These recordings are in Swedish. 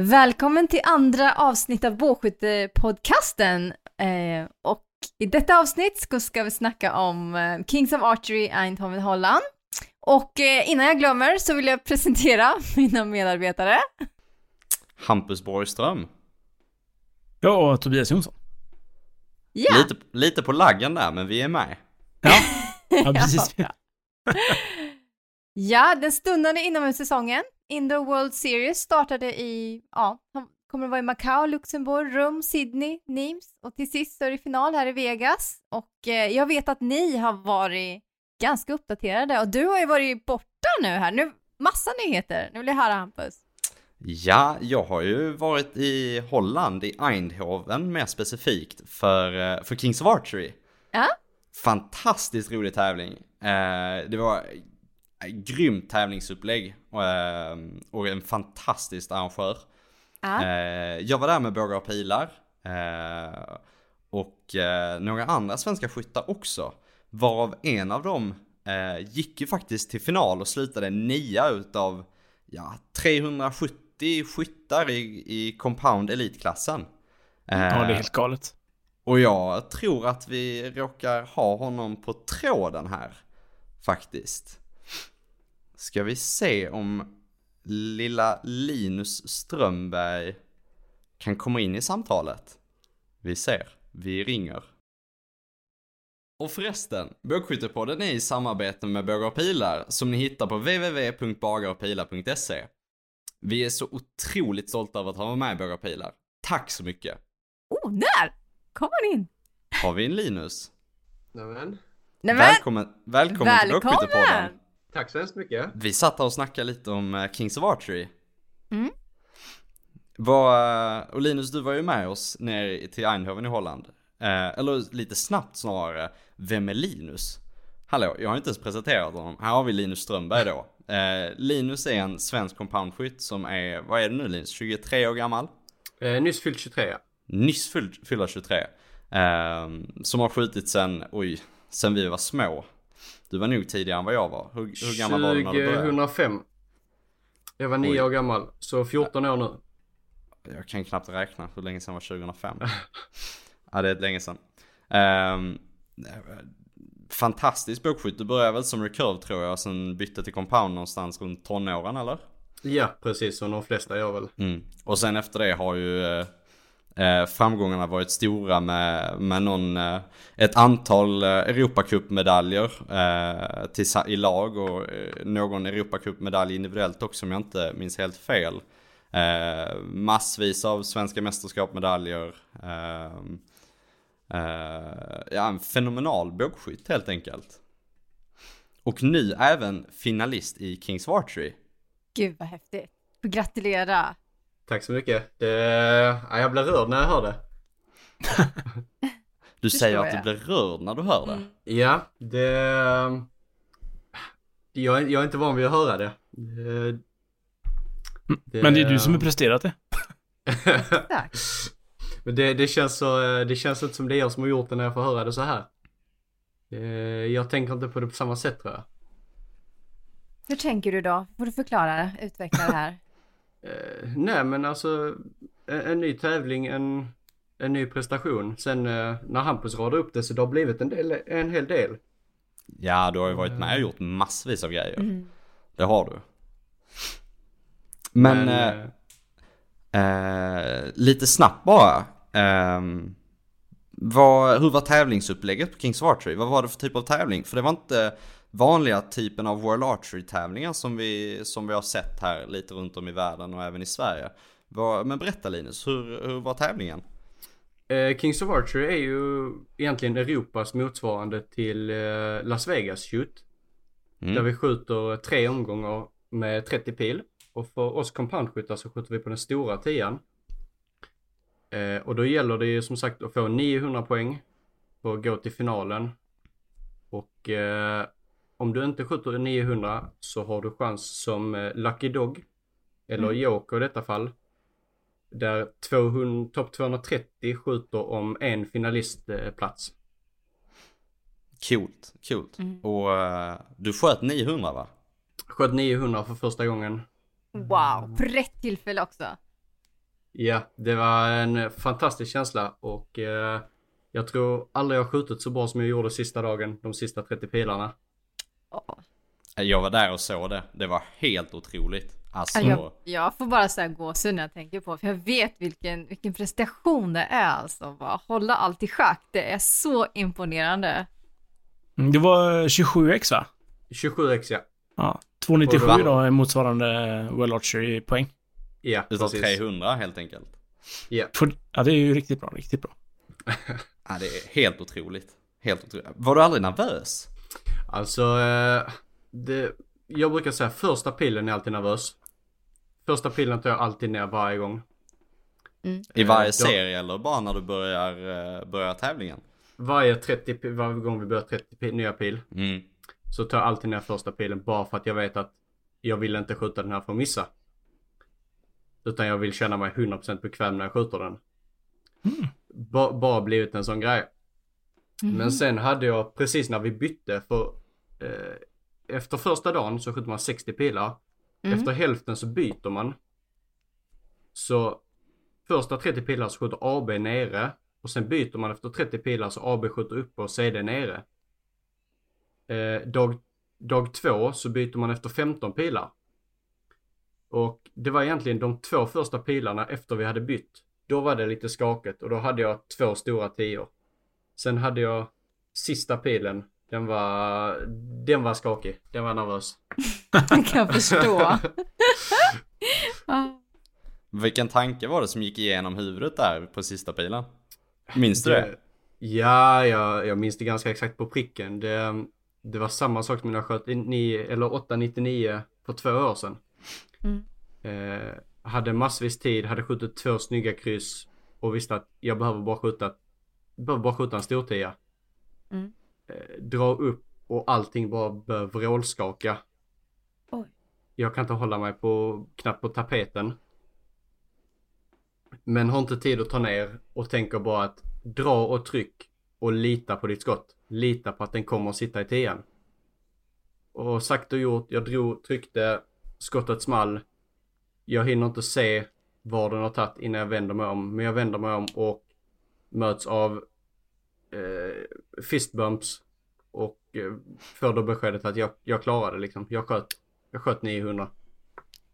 Välkommen till andra avsnitt av Bågskyttepodcasten. Eh, och i detta avsnitt ska, ska vi snacka om eh, Kings of Archery Eindhoven, Holland. Och eh, innan jag glömmer så vill jag presentera mina medarbetare. Hampus Borgström. Ja, och Tobias Jonsson. Ja, Lite, lite på laggen där, men vi är med. Ja, ja precis. Ja. ja den stundande inomhussäsongen, Indoor World Series, startade i, ja, kommer att vara i Macau, Luxemburg, Rom, Sydney, Nimes och till sist så är det final här i Vegas. Och eh, jag vet att ni har varit ganska uppdaterade och du har ju varit borta nu här, nu massa nyheter. Nu vill jag höra Hampus. Ja, jag har ju varit i Holland, i Eindhoven mer specifikt, för, eh, för Kings of Archery. Ja, Fantastiskt rolig tävling. Eh, det var grymt tävlingsupplägg och, eh, och en fantastisk arrangör. ja. Eh, jag var där med bågar och pilar. Eh, och eh, några andra svenska skyttar också. Varav en av dem eh, gick ju faktiskt till final och slutade nia utav ja, 370 skyttar i, i compound elitklassen. Eh, Ja, det är helt galet. och jag tror att vi råkar ha honom på tråden här. Faktiskt. Ska vi se om lilla Linus Strömberg kan komma in i samtalet. Vi ser. Vi ringer. Och förresten, Bågskyttepodden är i samarbete med Bågar och Pilar som ni hittar på www.bagarochpilar.se. Vi är så otroligt stolta över att ha med Bågar och Pilar. Tack så mycket! Oh, där kom han in. Har vi en Linus? Nämen, Nej men, Välkommen, välkommen, till Välkommen! Bågskyttepodden. Tack så hemskt mycket. Vi satt och snackade lite om eh, Kings of Archery. Mm. Vad, eh, och Linus, du var ju med oss ner till Eindhoven i Holland. Eh, eller lite snabbt snarare, vem är Linus? Hallå, jag har inte ens presenterat honom. Här har vi Linus Strömberg då. Eh, Linus är en svensk compoundskytt som är, vad är det nu Linus, 23 år gammal? Eh, nyss fyllt 23. Nyss fylld, fyllda 23. Eh, som har skjutit sen, oj, sen vi var små. Du var nog tidigare än vad jag var. Hur, hur gammal var du när du började? 2005. Jag var 9 Oj. år gammal, så 14 år nu. Jag kan knappt räkna, hur länge sedan var 2005? ja, det är länge sedan. Um, fantastisk bågskytt, du började väl som recurve tror jag, och sen bytte till compound någonstans runt tonåren eller? Ja, precis som de flesta gör väl. Mm. Och sen efter det har ju eh, eh, framgångarna varit stora med, med någon, eh, ett antal eh, Europacupmedaljer eh, i lag och eh, någon Europacupmedalj individuellt också om jag inte minns helt fel. Eh, massvis av svenska mästerskapsmedaljer. Eh, eh, ja, en fenomenal bågskytt helt enkelt. Och nu även finalist i Kings of Archery. gud vad häftigt. Gratulera. Tack så mycket. Det, ja, jag blir rörd när jag hör det. Du säger att du blir rörd när du hör det. Mm. Ja, det... Jag, är- jag är inte van vid att höra det. det, det Men det är du som har presterat det. Tack. Men det, det, känns så, det känns inte som det är jag som har gjort det när jag får höra det så här. Jag tänker inte på det på samma sätt tror jag. Hur tänker du då? Får du förklara, utveckla det här? Eh, nej men alltså en, en ny tävling, en, en ny prestation. Sen eh, när Hampus radade upp det så det har blivit en, del, en hel del. Ja, du har ju varit med och gjort massvis av grejer. Mm. Det har du. Men, Men, eh, eh, lite snabbt bara. ehm, vad, hur var tävlingsupplägget på Kings of Archery? Vad var det för typ av tävling? För det var inte vanliga typen av World Archery tävlingar som vi, som vi har sett här lite runt om i världen och även i Sverige. Vad, men berätta Linus, hur, hur var tävlingen? eh, Kings of Archery är ju egentligen Europas motsvarande till eh, Las Vegas shoot. Mm. Där vi skjuter tre omgångar med 30 pil. Och för oss compoundskyttar så skjuter vi på den stora tian. Eh, och då gäller det ju som sagt att få 900 poäng för att gå till finalen. Och eh, om du inte skjuter 900 så har du chans som eh, Lucky Dog. Eller Mm. Joker i detta fall. Där 200, topp 230 skjuter om en finalistplats. Coolt, coolt. Mm. Och eh, du sköt 900 va? Sköt 900 för första gången. Wow, på rätt tillfälle också. Ja, det var en fantastisk känsla och eh, jag tror aldrig jag skjutit så bra som jag gjorde sista dagen, de sista 30 pilarna. Jag var där och såg det. Det var helt otroligt. Alltså, Jag, jag får bara här gåshud när jag tänker på, för jag vet vilken, vilken prestation det är alltså. Bara hålla allt i schack, det är så imponerande. Mm, Det var 27x va? 27x ja. Ja. 297 Va? då är motsvarande Well Archer i poäng. Ja, utav precis. 300 helt enkelt. Ja. Ja, det är ju riktigt bra, riktigt bra. Ja, det är helt otroligt. Helt otroligt. Var du aldrig nervös? Alltså, eh, det, jag brukar säga första pilen är alltid nervös. Första pilen tar jag alltid ner varje gång. I varje då- serie eller bara när du börjar, eh, börjar tävlingen? Varje, 30, pi- varje gång vi börjar 30 pi- nya pil Mm. så tar jag alltid ner första pilen bara för att jag vet att jag vill inte skjuta den här för att missa. Utan jag vill känna mig 100% bekväm när jag skjuter den. Ba, bara blivit en sån grej. Men sen hade jag precis när vi bytte för eh, efter första dagen så skjuter man 60 pilar. Mm. Efter hälften så byter man. Så första 30 pilar så skjuter AB nere och sen byter man efter 30 pilar så AB skjuter upp och CD nere. Eh, dag, dag två så byter man efter 15 pilar. Och det var egentligen de två första pilarna efter vi hade bytt. Då var det lite skaket och då hade jag två stora tior. Sen hade jag sista pilen. Den var, den var skakig. Den var nervös. kan jag förstå. Ja. Vilken tanke var det som gick igenom huvudet där på sista pilen? Minns du det? Ja, jag, jag minns det ganska exakt på pricken. Det, det var samma sak som när jag sköt i nio- eller 899 för två år sedan. Mm. Eh, hade massvis tid, hade skjutit två snygga kryss och visste att jag behöver bara skjuta, behöver bara skjuta en stortia. Mm. Eh, dra upp och allting bara börjar vrålskaka. Oj. Jag kan inte hålla mig på, knappt på tapeten. Men har inte tid att ta ner och tänker bara att dra och tryck och lita på ditt skott. Lita på att den kommer att sitta i tian. Och sagt och gjort, jag drog, tryckte, skottet small. Jag hinner inte se var den har tagit innan jag vänder mig om. Men jag vänder mig om och möts av eh, fistbumps. Och eh, får då beskedet att jag, jag klarade liksom. Jag sköt, jag sköt 900.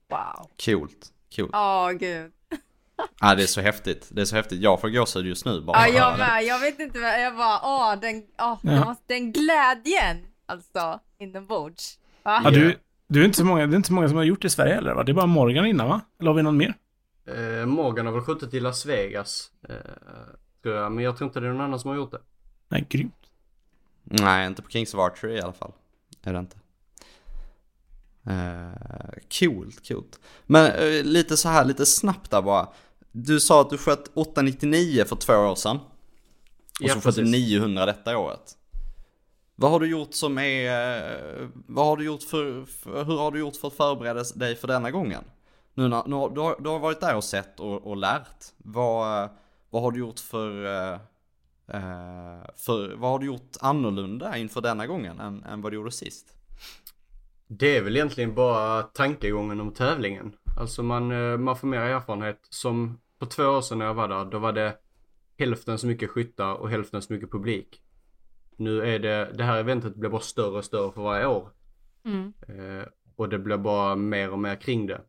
Wow. Coolt. Coolt. Åh gud. Ja, det är så häftigt. Det är så häftigt. Jag får gåshud just nu bara Ja, jag med. Jag vet inte vad, jag bara, åh, den, åh, Ja. den, måste- den glädjen, alltså, inombords. Va? Ja, Ja. du, du är inte så många, det är inte så många som har gjort det i Sverige heller va? Det är bara Morgan innan va? Eller har vi någon mer? Eh, Morgan har väl skjutit i Las Vegas. Eh. Men jag tror inte det är någon annan som har gjort det. Nej, grymt. Nej, inte på Kings of Archery i alla fall. Är det inte. Uh, coolt, coolt. Men eh, lite så här, lite snabbt där bara. Du sa att du sköt 899 för två år sedan. Och Ja, så sköt du precis. 900 detta året. Vad har du gjort som är... eh, Vad har du gjort för... för hur har du gjort för att förbereda dig för denna gången? Nu när, nu har, du, har, du har varit där och sett och, och lärt. Vad, vad har du gjort för... eh, eh, för vad har du gjort annorlunda inför denna gången än, än vad du gjorde sist? Det är väl egentligen bara tankegången om tävlingen. Alltså man, eh, man får mer erfarenhet. Som på två år sedan när jag var där, då var det hälften så mycket skyttar och hälften så mycket publik. Nu är det, det här eventet blir bara större och större för varje år. Mm. Eh, och det blir bara mer och mer kring det.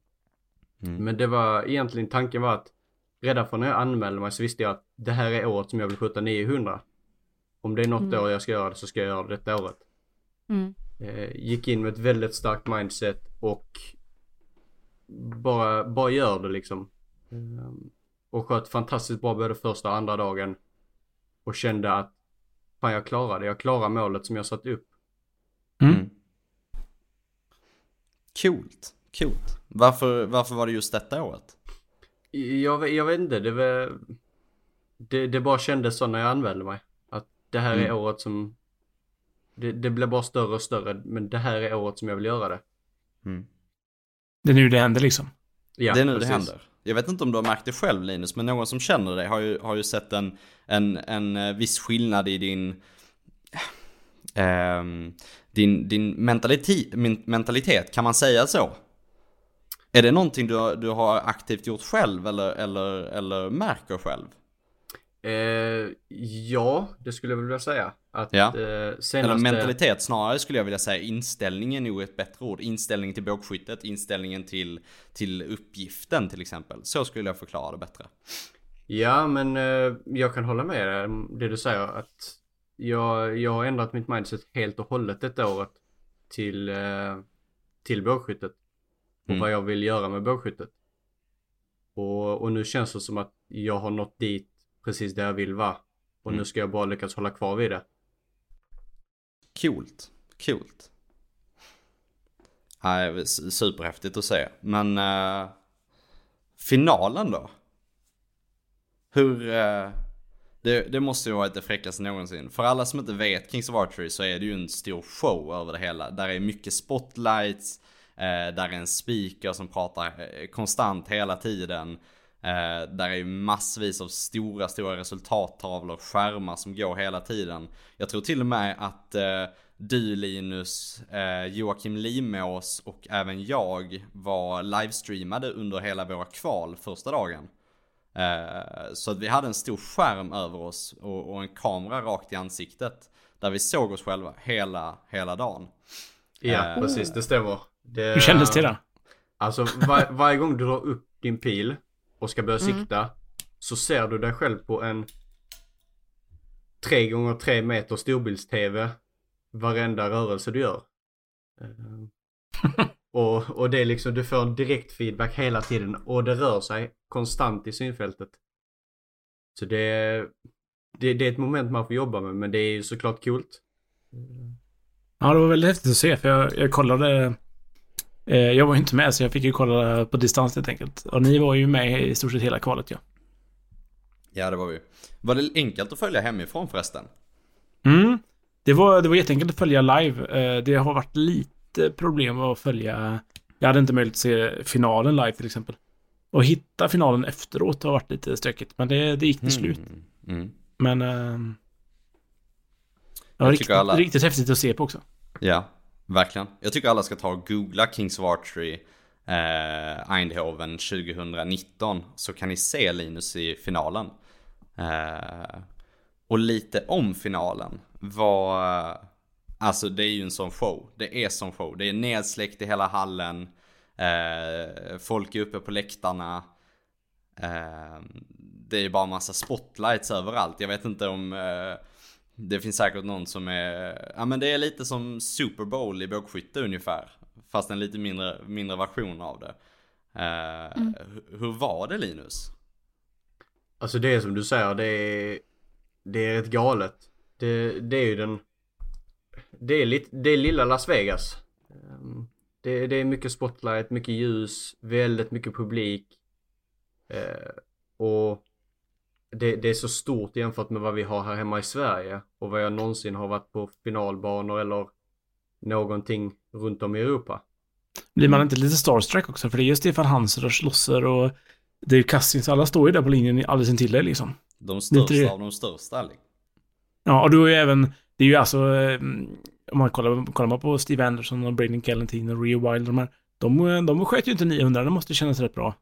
Mm. Men det var egentligen tanken var att redan från när jag anmälde mig så visste jag att det här är året som jag vill skjuta 900. Om det är något Mm. år jag ska göra det så ska jag göra det detta året. Mm. Eh, gick in med ett väldigt starkt mindset och bara, bara gör det liksom. Eh, och sköt fantastiskt bra både första och andra dagen. Och kände att fan jag klarade, jag klarar målet som jag satt upp. Mm. Mm. Coolt, coolt. Varför, varför var det just detta året? Jag, vet- jag vet inte, det var... Det, det bara kändes så när jag anmälde mig. Att det här är Mm. året som... Det, det blir bara större och större, men det här är året som jag vill göra det. Mm. Det är nu det händer liksom. Ja, det är nu precis. det händer. Jag vet inte om du har märkt det själv Linus, men någon som känner dig har ju, har ju sett en, en, en eh, viss skillnad i din, ehm, din, din mentalitet, mentalitet, kan man säga så? Är det någonting du, du har aktivt gjort själv eller, eller, eller märker själv? Eh, ja, det skulle jag vilja säga. Att, Ja. eh, senaste... Eller mentalitet snarare skulle jag vilja säga. Inställningen är nog ett bättre ord. Inställningen till bågskyttet, inställningen till, till uppgiften till exempel. Så skulle jag förklara det bättre. Ja, men eh, jag kan hålla med dig det du säger. Att jag, jag har ändrat mitt mindset helt och hållet detta året till, eh, till bågskyttet. Och Mm. vad jag vill göra med bågskyttet. Och, och nu känns det som att jag har nått dit precis där jag vill vara. Och Mm. nu ska jag bara lyckas hålla kvar vid det. Coolt, coolt. Nej, superhäftigt att se. Men eh, finalen då? Hur... eh, det, det måste ju vara det fräckaste någonsin. För alla som inte vet Kings of Archery så är det ju en stor show över det hela. Där är mycket spotlights, där är en speaker som pratar eh, konstant hela tiden. Eh, där är massvis av stora, stora resultattavlor, skärmar som går hela tiden. Jag tror till och med att eh, du Linus, eh, Joakim Limås och även jag var livestreamade under hela våra kval första dagen. Eh, så att vi hade en stor skärm över oss och, en kamera rakt i ansiktet. Där vi såg oss själva hela, hela dagen. Ja, Eh, precis. Det stämmer. Det, Hur kändes det då? Alltså var, varje gång du drar upp din pil och ska börja sikta så ser du dig själv på en 3 gånger 3 meter storbilds-tv varenda rörelse du gör. Eh, och, och det är liksom, du får en direkt feedback hela tiden och det rör sig konstant i synfältet. Så det, det, det är ett moment man får jobba med men det är ju såklart coolt. Ja, det var väldigt häftigt att se för jag, jag kollade... Eh, jag var ju inte med så jag fick ju kolla på distans helt enkelt. Och ni var ju med i stort sett hela kvalet ja. Ja det var vi. Var det enkelt att följa hemifrån förresten? Mm. Det var, det var jätteenkelt att följa live. Eh, det har varit lite problem att följa... Jag hade inte möjlighet att se finalen live till exempel. Och hitta finalen efteråt har varit lite stökigt. Men det, det gick till slut. Mm. Mm. Men... ehm, ja, riktigt, alla- riktigt häftigt att se på också. Ja, verkligen. Jag tycker alla ska ta och googla Kings of Archery eh, Eindhoven 2019 så kan ni se Linus i finalen. Eh, och lite om finalen var, eh, alltså det är ju en sån show. Det är sån show. Det är nedsläckt i hela hallen. Eh, folk är uppe på läktarna. Eh, det är ju bara massa spotlights överallt. Jag vet inte om eh, det finns säkert någon som är, ja men det är lite som Super Bowl i bågskytte ungefär. Fast en lite mindre, mindre version av det. Eh, hu- Hur var det Linus? Alltså det är som du säger, det är, det är rätt galet. Det, det är ju den, det är lite, det är lilla Las Vegas. Ehm, Det, det är mycket spotlight, mycket ljus, väldigt mycket publik. Eh, och det, det är så stort jämfört med vad vi har här hemma i Sverige och vad jag någonsin har varit på finalbanor eller någonting runt om i Europa. Blir man inte lite starstruck också? För det är ju Stefan Hanser och Schlosser och det är ju Cassins. Alla står ju där på linjen alldeles intill dig liksom. De Det inte det. största av de största. liksom. Ja, och då är ju även, det är ju alltså, eh, om man kollar, kollar man på Steve Anderson och Braden Galantine och Rio Wild, de här, de, de sköt ju inte 900, det måste kännas rätt bra.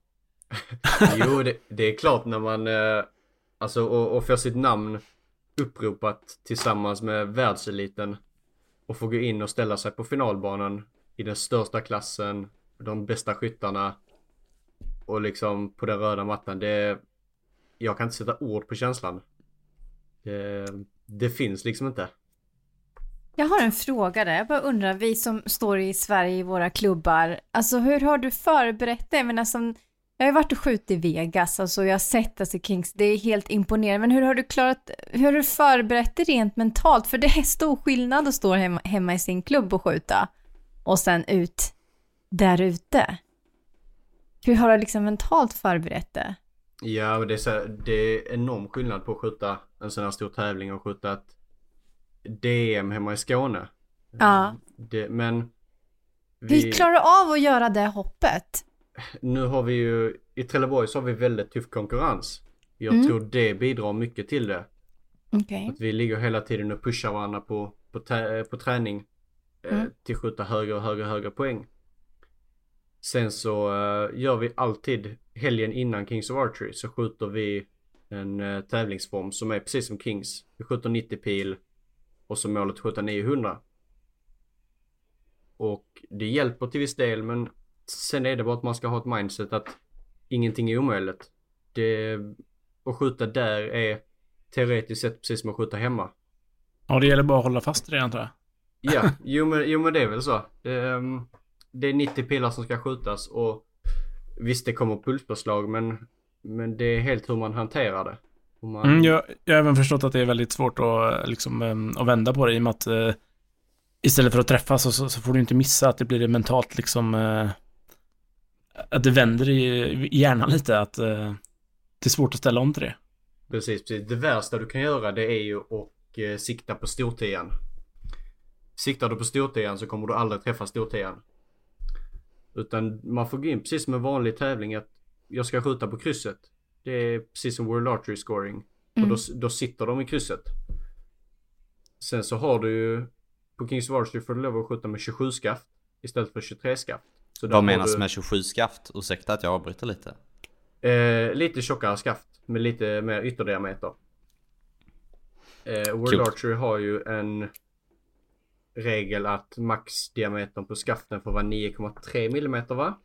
Jo, det, det är klart när man, eh, alltså och, och få sitt namn uppropat tillsammans med världseliten och få gå in och ställa sig på finalbanan i den största klassen, de bästa skyttarna och liksom på den röda mattan. Det, jag kan inte sätta ord på känslan. Det, det finns liksom inte. Jag har en fråga där. Jag bara undrar, vi som står i Sverige i våra klubbar, alltså hur har du förberett dig? Men alltså, jag har varit och skjutit i Vegas, alltså jag har sett alltså Kings, det är helt imponerande. Men hur har du klarat, hur har du förberett dig rent mentalt? För det är stor skillnad att stå hemma, hemma i sin klubb och skjuta och sen ut där ute. Hur har du liksom mentalt förberett dig? Ja, men det är, så, det är enorm skillnad på att skjuta en sån här stor tävling och skjuta ett DM hemma i Skåne. Ja. Det, men Hur klarar du av att göra det hoppet? Nu har vi ju, i Trelleborg så har vi väldigt tuff konkurrens. Jag Mm. tror det bidrar mycket till det. Okej. Att vi ligger hela tiden och pushar varandra på, på, tä- på träning. eh, Mm. Till skjuta högre och högre och högre poäng. Sen så uh, gör vi alltid helgen innan Kings of Archery så skjuter vi en uh, tävlingsform som är precis som Kings. Vi skjuter 90 pil och så målet skjuta 900. Och det hjälper till viss del men sen är det bara att man ska ha ett mindset att ingenting är omöjligt. Det, att skjuta där är teoretiskt sett precis som att skjuta hemma. Ja, det gäller bara att hålla fast i det antar jag. Ja, jo men, jo, men det är väl så. Det, ehm, det är 90 pilar som ska skjutas och visst det kommer pulspåslag men, men det är helt hur man hanterar det. Man, Mm, jag, jag har även förstått att det är väldigt svårt att, liksom, em, att vända på det i och med att eh, istället för att träffas så, så, så får du inte missa att det blir mentalt liksom eh, att det vänder i, hjärnan lite att eh, det är svårt att ställa om till det. Precis, precis. Det värsta du kan göra det är ju att eh, sikta på stortian. Siktar du på stortian så kommer du aldrig träffa stortian. Utan man får gå in precis som en vanlig tävling att jag ska skjuta på krysset. Det är precis som World Archery Scoring. Mm. Och då, då sitter de i krysset. Sen så har du ju på Kings of Archery får du lov att skjuta med 27 skaft istället för 23 skaft. Så Vad menas du, med 27 skaft? Ursäkta att jag avbryter lite. Eh, lite tjockare skaft med lite mer ytterdiameter. Eh, World Kul. Archery har ju en regel att maxdiametern på skaften får vara 9,3 mm va?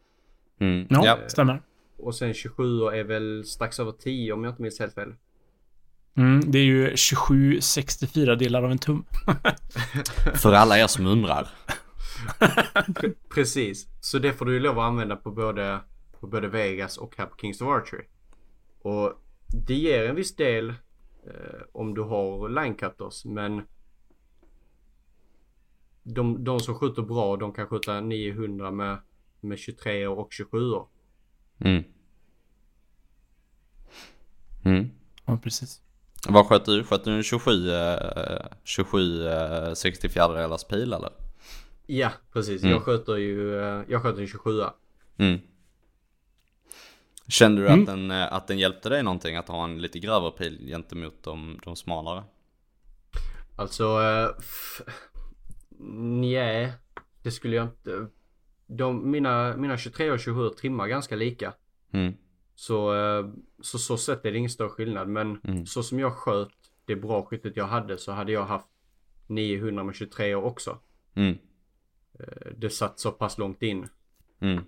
Mm. Ja, Ja. stämmer. Och sen 27 är väl strax över 10 om jag inte minns helt fel. Mm, det är ju 27 64 delar av en tum. För alla er som undrar. Pre- precis. Så det får du ju lov att använda på både, på både Vegas och här på Kings of Archery. Och det ger en viss del eh, om du har line cutters men de, de som skjuter bra de kan skjuta 900 med, med 23 och 27 år. Mm. Mm. Ja, precis. Vad sköt du? Sköt du en 27, eh, 27 eh, 64 delars pil eller? Ja, precis. Mm. Jag sköter ju eh, jag sköter en 27 Mm. Kände du Mm. att, den, eh, att den hjälpte dig någonting att ha en lite grövre pil gentemot de, de smalare? Alltså, uh, nej, det skulle jag inte. De, mina, mina 23 och 27 trimmar ganska lika. Mm. Så, eh, så så sett är det ingen större skillnad. Men Mm. så som jag sköt det bra skyttet jag hade så hade jag haft 900 med 23 år också. Mm. Eh, Det satt så pass långt in. Mm.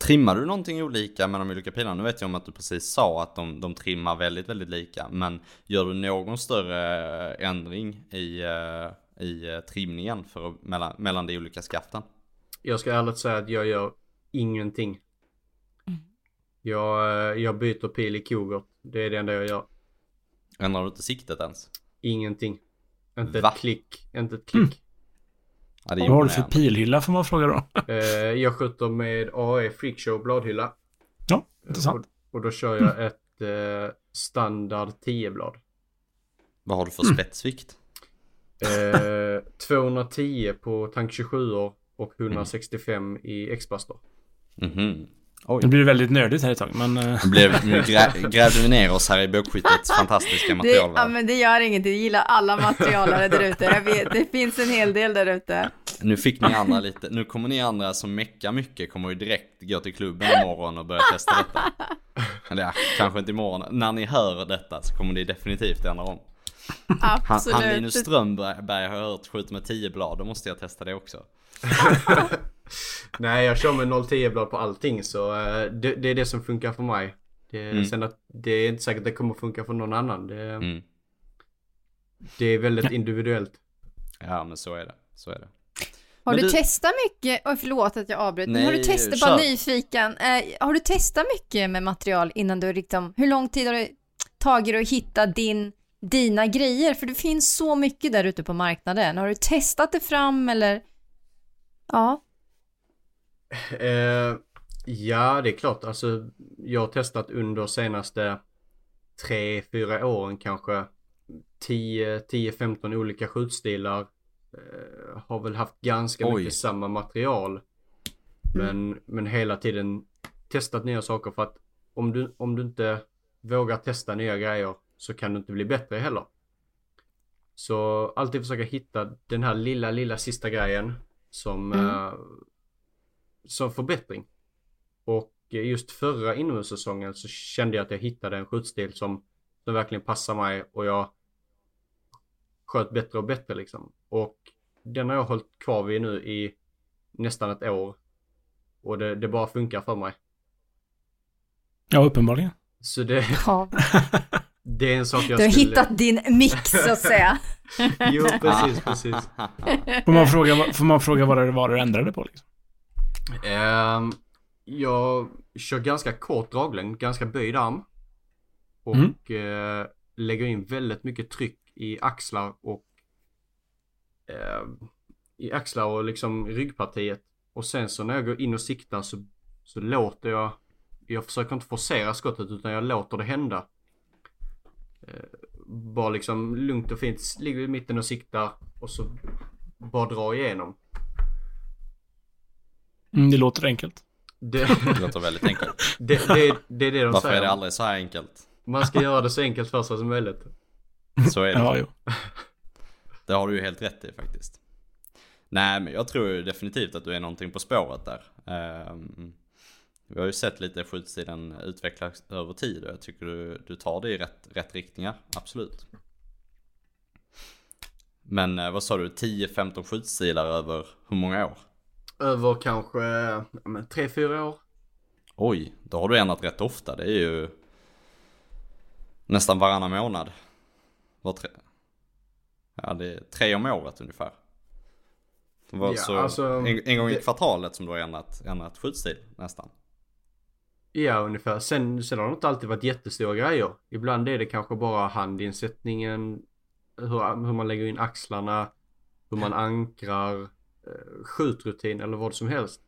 Trimmar du någonting olika med de olika pilarna? Nu vet jag om att du precis sa att de, de trimmar väldigt, väldigt lika. Men gör du någon större eh, ändring i, eh, i trimningen för, mellan, mellan de olika skaften? Jag ska ärligt säga att jag gör ingenting. Jag, eh, jag byter pil i kogert. Det är det enda jag gör. Ändrar du inte siktet ens? Ingenting. Inte Va? ett klick. Inte ett klick. Ja, Vad har du för pilhylla får man fråga då? Eh, jag skjuter med AE Freakshow bladhylla. Ja, intressant. Och, och då kör jag ett eh, standard 10-blad. Vad har du för spetsvikt? Eh, 210 på tank 27 och 165 i X-Buster. Mhm. Oj. Det blir väldigt nördigt här ett tag, men... eh, Nu, blev, nu grä, grävde vi ner oss här i bågskyttets fantastiska Det, material. ja, men det gör ingenting, jag gillar alla materialare där ute. Jag vet, det finns en hel del där ute. Nu fick ni andra lite, nu kommer ni andra som meckar mycket kommer ju direkt gå till klubben imorgon och börja testa detta. Eller ja, kanske inte imorgon. När ni hör detta så kommer ni definitivt ändra om. Han, Absolut. han Linus Strömberg har hört skjuter med 10 blad, då måste jag testa det också. Nej, jag kör med 010-blad på allting så eh, det, det är det som funkar för mig. Det, Mm. Sen att det är inte säkert att det kommer funka för någon annan. Det, Mm. det är väldigt individuellt. Ja men så är det, så är det. Har Men du, du- testat mycket, oj förlåt att jag avbröt, men har du Nej, testat, bara nyfiken, eh, har du testat mycket med material innan du liksom, hur lång tid har det tagit att hitta din, dina grejer? För det finns så mycket där ute på marknaden. Har du testat det fram eller? Ja. Eh, ja, det är klart. Alltså, jag har testat under senaste 3-4 åren kanske 10-15 olika skjutstilar. Eh, har väl haft ganska Oj. mycket samma material. Men, men hela tiden testat nya saker för att om du, om du inte vågar testa nya grejer så kan du inte bli bättre heller. Så alltid försöka hitta den här lilla, lilla sista grejen som, Mm. eh, som förbättring. Och just förra inomhussäsongen så kände jag att jag hittade en skjutstil som, som verkligen passar mig och jag sköt bättre och bättre liksom. Och den har jag hållit kvar vid nu i nästan ett år. Och det, det bara funkar för mig. Ja, uppenbarligen. Så det, Ja, det är en sak jag du har skulle... hittat din mix så att säga. Jo, precis, precis. Får man fråga, vad- får man fråga vad det var du ändrade på liksom? Ehm, jag kör ganska kort draglängd, ganska böjd arm. Och Mm. eh, lägger in väldigt mycket tryck i axlar och eh, i axlar och liksom ryggpartiet. Och sen så när jag går in och siktar så, så låter jag, jag försöker inte forcera skottet utan jag låter det hända. Eh, bara liksom lugnt och fint, ligger i mitten och siktar och så bara dra igenom. Mm, det låter enkelt. Det, Det låter väldigt enkelt. det, det, det är det de Varför säger. är det aldrig så här enkelt? Man ska göra det så enkelt för sig som möjligt. Så är det. Ja, jo. Det har du ju helt rätt i faktiskt. Nej, men jag tror ju definitivt att du är någonting på spåret där. Ehm, vi har ju sett lite skjutstilen utvecklas över tid och jag tycker du, du tar det i rätt, rätt riktningar, absolut. Men eh, vad sa du, 10-15 skjutstilar över hur många år? Över kanske men, tre, fyra år. Oj, då har du ändrat rätt ofta. Det är ju nästan varannan månad. Var tre... Ja, det är tre om året ungefär. Det var Ja, så alltså, en, en gång i det- kvartalet som du har ändrat, ändrat skjutstil nästan. Ja, ungefär. Sen, sen har det inte alltid varit jättestora grejer. Ibland är det kanske bara handinsättningen, hur, hur man lägger in axlarna, hur man ankrar, Eh, skjutrutin eller vad som helst.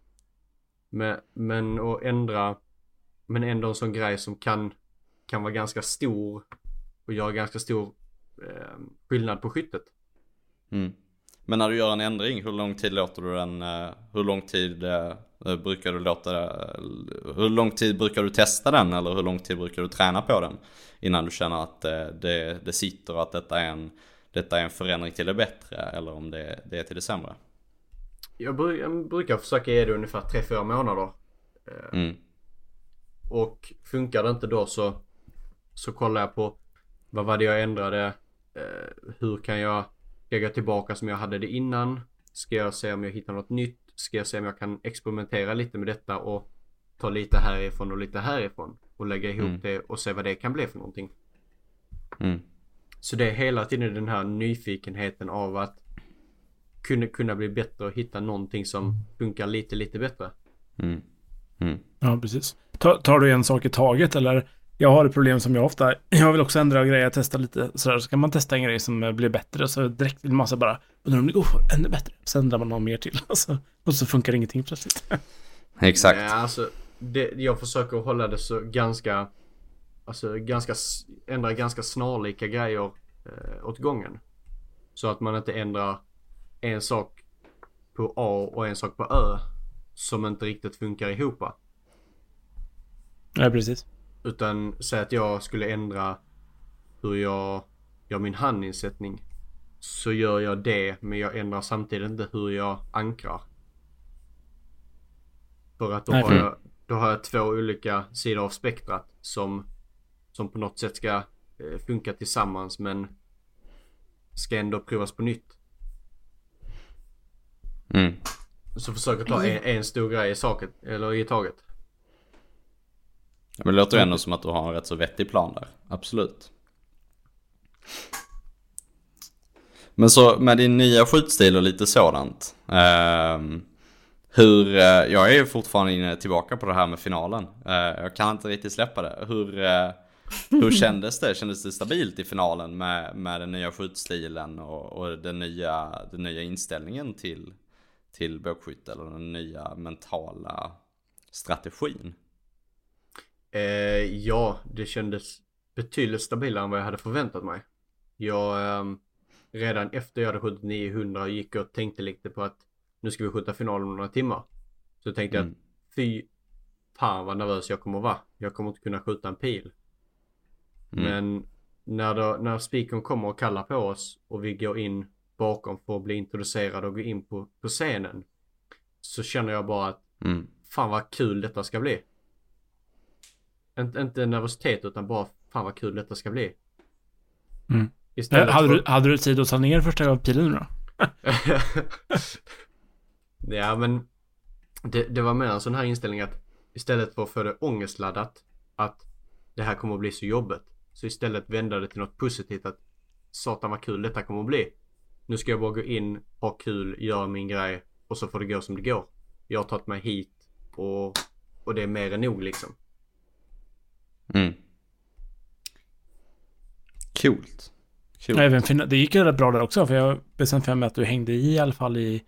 Men, men att ändra, men ändå en sån grej som kan, kan vara ganska stor och göra ganska stor eh, skillnad på skyttet. Mm. Men när du gör en ändring, hur lång tid låter du den, eh, hur lång tid eh, brukar du låta, eh, hur lång tid brukar du testa den eller hur lång tid brukar du träna på den? Innan du känner att eh, det, det sitter och att detta är en, detta är en förändring till det bättre eller om det, det är till det sämre. Jag, bru- jag brukar försöka ge det ungefär 3-4 månader. Mm. Och funkar det inte då så, så kollar jag på vad var det jag ändrade? Eh, hur kan jag, ska jag gå tillbaka som jag hade det innan? Ska jag se om jag hittar något nytt? Ska jag se om jag kan experimentera lite med detta och ta lite härifrån och lite härifrån och lägga ihop Mm. det och se vad det kan bli för någonting. Mm. Så det är hela tiden den här nyfikenheten av att kunna, kunna bli bättre och hitta någonting som funkar lite, lite bättre. Mm. Mm. Ja, precis. Ta, tar du en sak i taget eller? Jag har ett problem som jag ofta, jag vill också ändra grejer, testa lite sådär, så kan man testa en grej som blir bättre, så direkt vill man så bara, undrar om det går ännu bättre. Sen ändrar man något mer till, alltså, och så funkar ingenting plötsligt. Exakt. Nej, alltså, det, jag försöker hålla det så ganska, alltså ganska, ändra ganska snarlika grejer eh, åt gången. Så att man inte ändrar en sak på A och en sak på Ö som inte riktigt funkar ihop. Ja, precis. Utan säg att jag skulle ändra hur jag gör min handinsättning. Så gör jag det men jag ändrar samtidigt inte hur jag ankrar. För att då, Nej, har, jag, då har jag två olika sidor av spektrat som, som på något sätt ska eh, funka tillsammans men ska ändå provas på nytt. Mm. Så försöker ta en, en stor grej i, saket, eller i taget. Men det låter ju ändå som att du har en rätt så vettig plan där. Absolut. Men så med din nya skjutstil och lite sådant. ehm, hur, eh, jag är ju fortfarande inne tillbaka på det här med finalen. Eh, jag kan inte riktigt släppa det. Hur, eh, hur kändes det? Kändes det stabilt i finalen med, med den nya skjutstilen och, och den, nya, den nya inställningen till, till bågskytte? Eller den nya mentala strategin? Eh, ja, det kändes betydligt stabilare än vad jag hade förväntat mig. Jag, ehm, redan efter jag hade skjutit 900 gick och tänkte lite på att nu ska vi skjuta finalen om några timmar. Så tänkte jag Mm. att fy fan vad nervös jag kommer vara. Jag kommer inte kunna skjuta en pil. Mm. Men när, då, när speakern kommer och kallar på oss och vi går in bakom för att bli introducerade och gå in på, på scenen. Så känner jag bara att Mm. fan vad kul detta ska bli. Inte, inte nervositet utan bara fan vad kul detta ska bli. Mm. Istället Eh, Hade, för... du, hade du tid att ta ner första pilen nu då? ja men det, det var mer en sån här inställning att istället för att få det ångestladdat att det här kommer att bli så jobbigt. Så istället vända det till något positivt att satan vad kul detta kommer att bli. Nu ska jag bara gå in, ha kul, göra min grej och så får det gå som det går. Jag har tagit mig hit och, och det är mer än nog liksom. Mm. Coolt. Coolt. Även det gick ju rätt bra där också, för jag bestämde för mig att du hängde i i alla fall i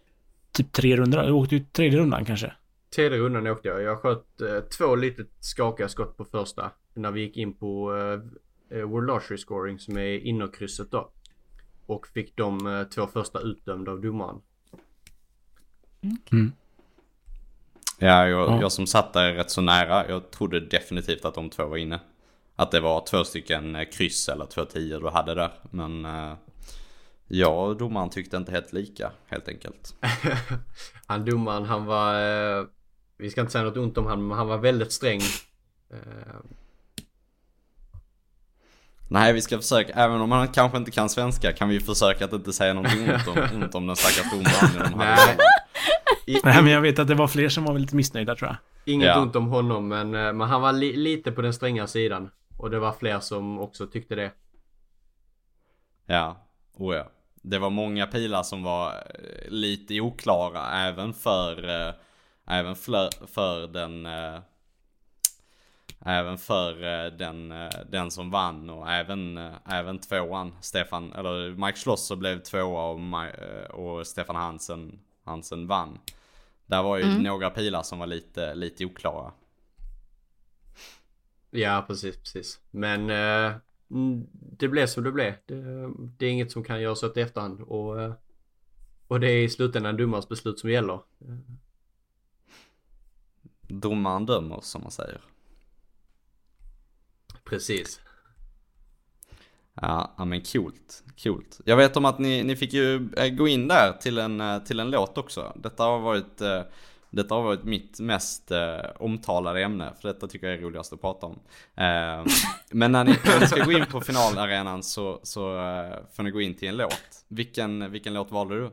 typ tre rundor. Du åkte ut tredje rundan kanske. Tredje rundan åkte jag. Jag sköt eh, två lite skakiga skott på första. När vi gick in på eh, eh, World Archery Scoring som är innerkrysset då. Och fick de eh, två första utdömda av domaren. Ja, jag, Ja. jag som satt där rätt så nära, jag trodde definitivt att de två var inne. Att det var två stycken eh, kryss eller två tio du hade där. Men eh, jag och domaren tyckte inte helt lika, helt enkelt. han domaren han var... Vi ska inte säga något ont om han men han var väldigt sträng. Nej, vi ska försöka, även om man kanske inte kan svenska, kan vi försöka att inte säga någonting ont om, ont om den stackars domaren i de här Nej. Nej, men jag vet att det var fler som var lite missnöjda tror jag. Inget Ja. ont om honom men, eh, men han var li, lite på den stränga sidan. Och det var fler som också tyckte det. Ja, oh ja. Det var många pilar som var eh, lite oklara även för, eh, även för, för den, eh, även för eh, den, eh, den som vann och även, eh, även tvåan, Stefan, eller Mike Schlosser blev tvåa och, Ma- och Stefan Hansen, Hansen vann. Där var ju Mm. några pilar som var lite, lite oklara. Ja, precis, precis. Men det blev som det blev. Det, det är inget som kan göras åt i efterhand. Och, och det är i slutändan domarens beslut som gäller. Domaren dömer som man säger. Precis. Ja, men coolt, coolt. Jag vet om att ni, ni fick ju eh, gå in där till en, eh, till en låt också. Detta har varit, eh, detta har varit mitt mest omtalade ämne, för detta tycker jag är roligast att prata om. Men när ni, när ni ska gå in på finalarenan så, så får ni gå in till en låt. Vilken, vilken låt valde du?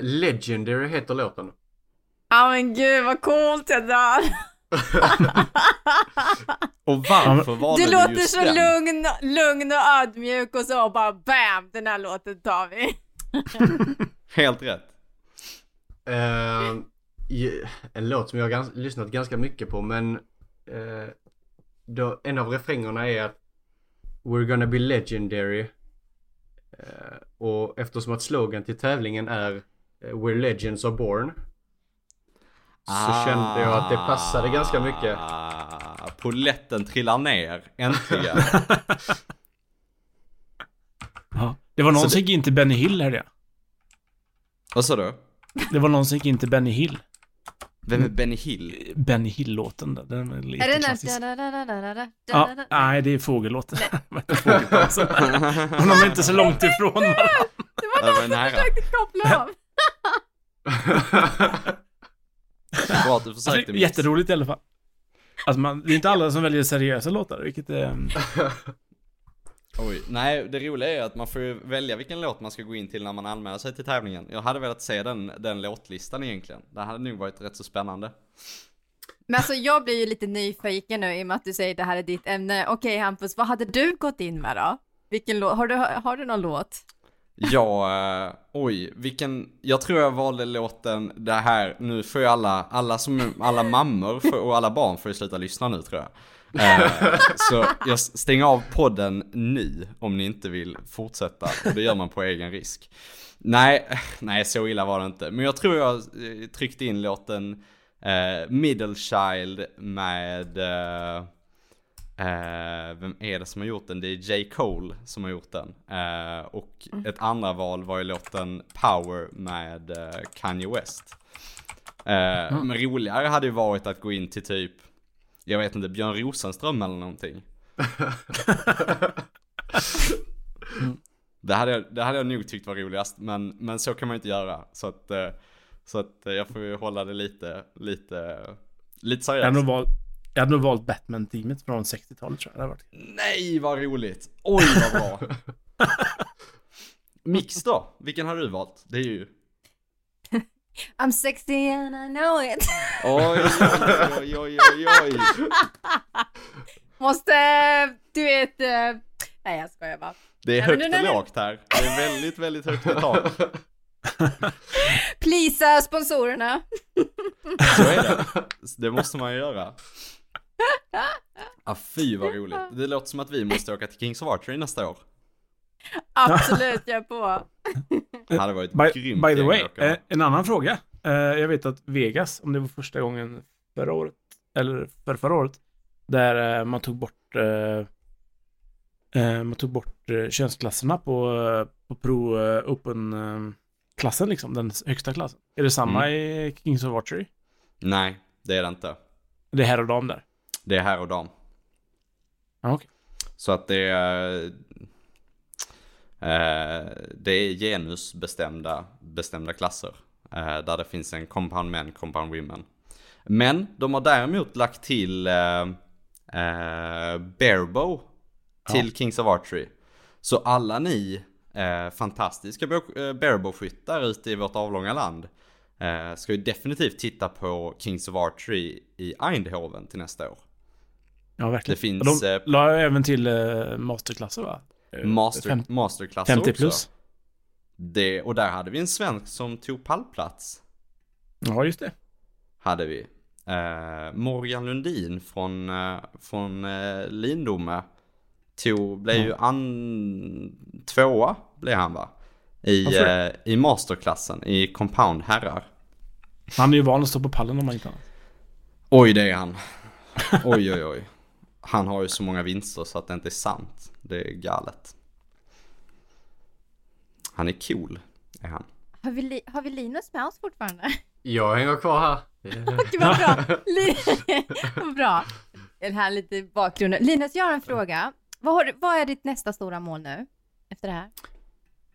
Legendary heter låten. Ja men gud vad coolt jag dör. Och varför valde Du du låter just så den? lugn, lugn och ödmjuk och så bara BAM! Den här låten tar vi. Helt rätt. Ju- en låt som jag har gans- lyssnat ganska mycket på men eh, då, en av refrängerna är att We're gonna be legendary. Eh, och eftersom att slogan till tävlingen är eh, Where legends are born. Så kände jag att det passade ganska mycket. Ah, Poletten trillar ner, äntligen. Ja. Det var någon Så som gick in till Benny Hill hörde jag. Vad sa du? Det var någon som gick in till Benny Hill. Vem är Benny Hill? Benny Hill-låten där. Den är lite Är det den klassisk. da, da, da, da, Ja, nej, det är fågellåten. Fågeldansen. Och de är inte så långt ifrån varandra. Det var någon som försökte koppla av. Bra att du försökte Alltså, Mix. jätteroligt i alla fall. Alltså man, det är inte alla som väljer seriösa låtar, vilket är... Oj, nej det roliga är att man får ju välja vilken låt man ska gå in till när man anmäler sig till tävlingen. Jag hade velat se den, den låtlistan egentligen. Det hade nog varit rätt så spännande. Men alltså jag blir ju lite nyfiken nu i och med att du säger det här är ditt ämne. Okej Hampus, vad hade du gått in med då? Vilken låt? Har du, har du någon låt? Ja, eh, oj, vilken, jag tror jag valde låten, det här, nu får ju alla, alla som, alla mammor för, och alla barn får ju sluta lyssna nu tror jag. Eh, så jag stänger av podden nu om ni inte vill fortsätta och det gör man på egen risk. Nej, eh, nej så illa var det inte. Men jag tror jag eh, tryckte in låten eh, Middle Child med eh, Eh, vem är det som har gjort den? Det är J. Cole som har gjort den. Eh, och ett andra val var ju låten Power med eh, Kanye West. Eh, Men roligare hade ju varit att gå in till typ, jag vet inte, Björn Rosenström eller någonting. det, hade jag, det hade jag nog tyckt var roligast, men, men så kan man ju inte göra. Så att, eh, Så att eh, jag får ju hålla det lite, lite, lite seriöst. Jag hade nog valt Batman-teamet från 60-talet tror jag. Det hade varit. Nej vad roligt! Oj vad bra! Mix då? Vilken har du valt? Det är ju... I'm sexy and I know it. Oj, oj, oj, oj, oj. Måste, du vet, eh, nej jag skojar bara. Det är högt och lågt här. Det är väldigt, väldigt högt i tak. Plisa sponsorerna. Så är det. Det måste man ju göra. Ah, fy vad roligt. Det låter som att vi måste åka till Kings of Archery nästa år. Absolut, jag är på. Det hade varit By, grymt by the way, eh, en annan fråga. Eh, jag vet att Vegas, om det var första gången förra året, eller för förra året, där eh, man tog bort eh, eh, man tog bort eh, könsklasserna på, eh, på Pro eh, Open-klassen, liksom, den högsta klassen. Är det samma i Kings of Archery? Nej, det är det inte. Det är herr och dam där. Det är här och dam. Ja, okej. Så att det är... Eh, det är genusbestämda bestämda klasser. Eh, där det finns en compound men, compound women. Men de har däremot lagt till eh, eh, barebow till Kings of Archery. Så alla ni eh, fantastiska eh, barebow-skyttar ute i vårt avlånga land eh, ska ju definitivt titta på Kings of Archery i Eindhoven till nästa år. Ja, verkligen. Det finns, de eh, la även till eh, masterklasser, va? Eh, Master, fem- masterklasser 50 också. plus. Det, och där hade vi en svensk som tog pallplats. Ja, just det. Hade vi. Eh, Morgan Lundin från, eh, från eh, Lindome tog, blev ju an, tvåa blev han va? I, eh, I masterklassen i compound herrar. Han är ju van att stå på pallen om man inte annat. Oj det är han. Oj oj oj. Han har ju så många vinster så att det inte är sant. Det är galet. Han är cool, är han. Har vi, har vi Linus med oss fortfarande? Jag hänger kvar här. Gud vad bra. Vad bra. Den här lite bakgrunden. Linus, jag har en fråga. Vad, har, vad är ditt nästa stora mål nu? Efter det här?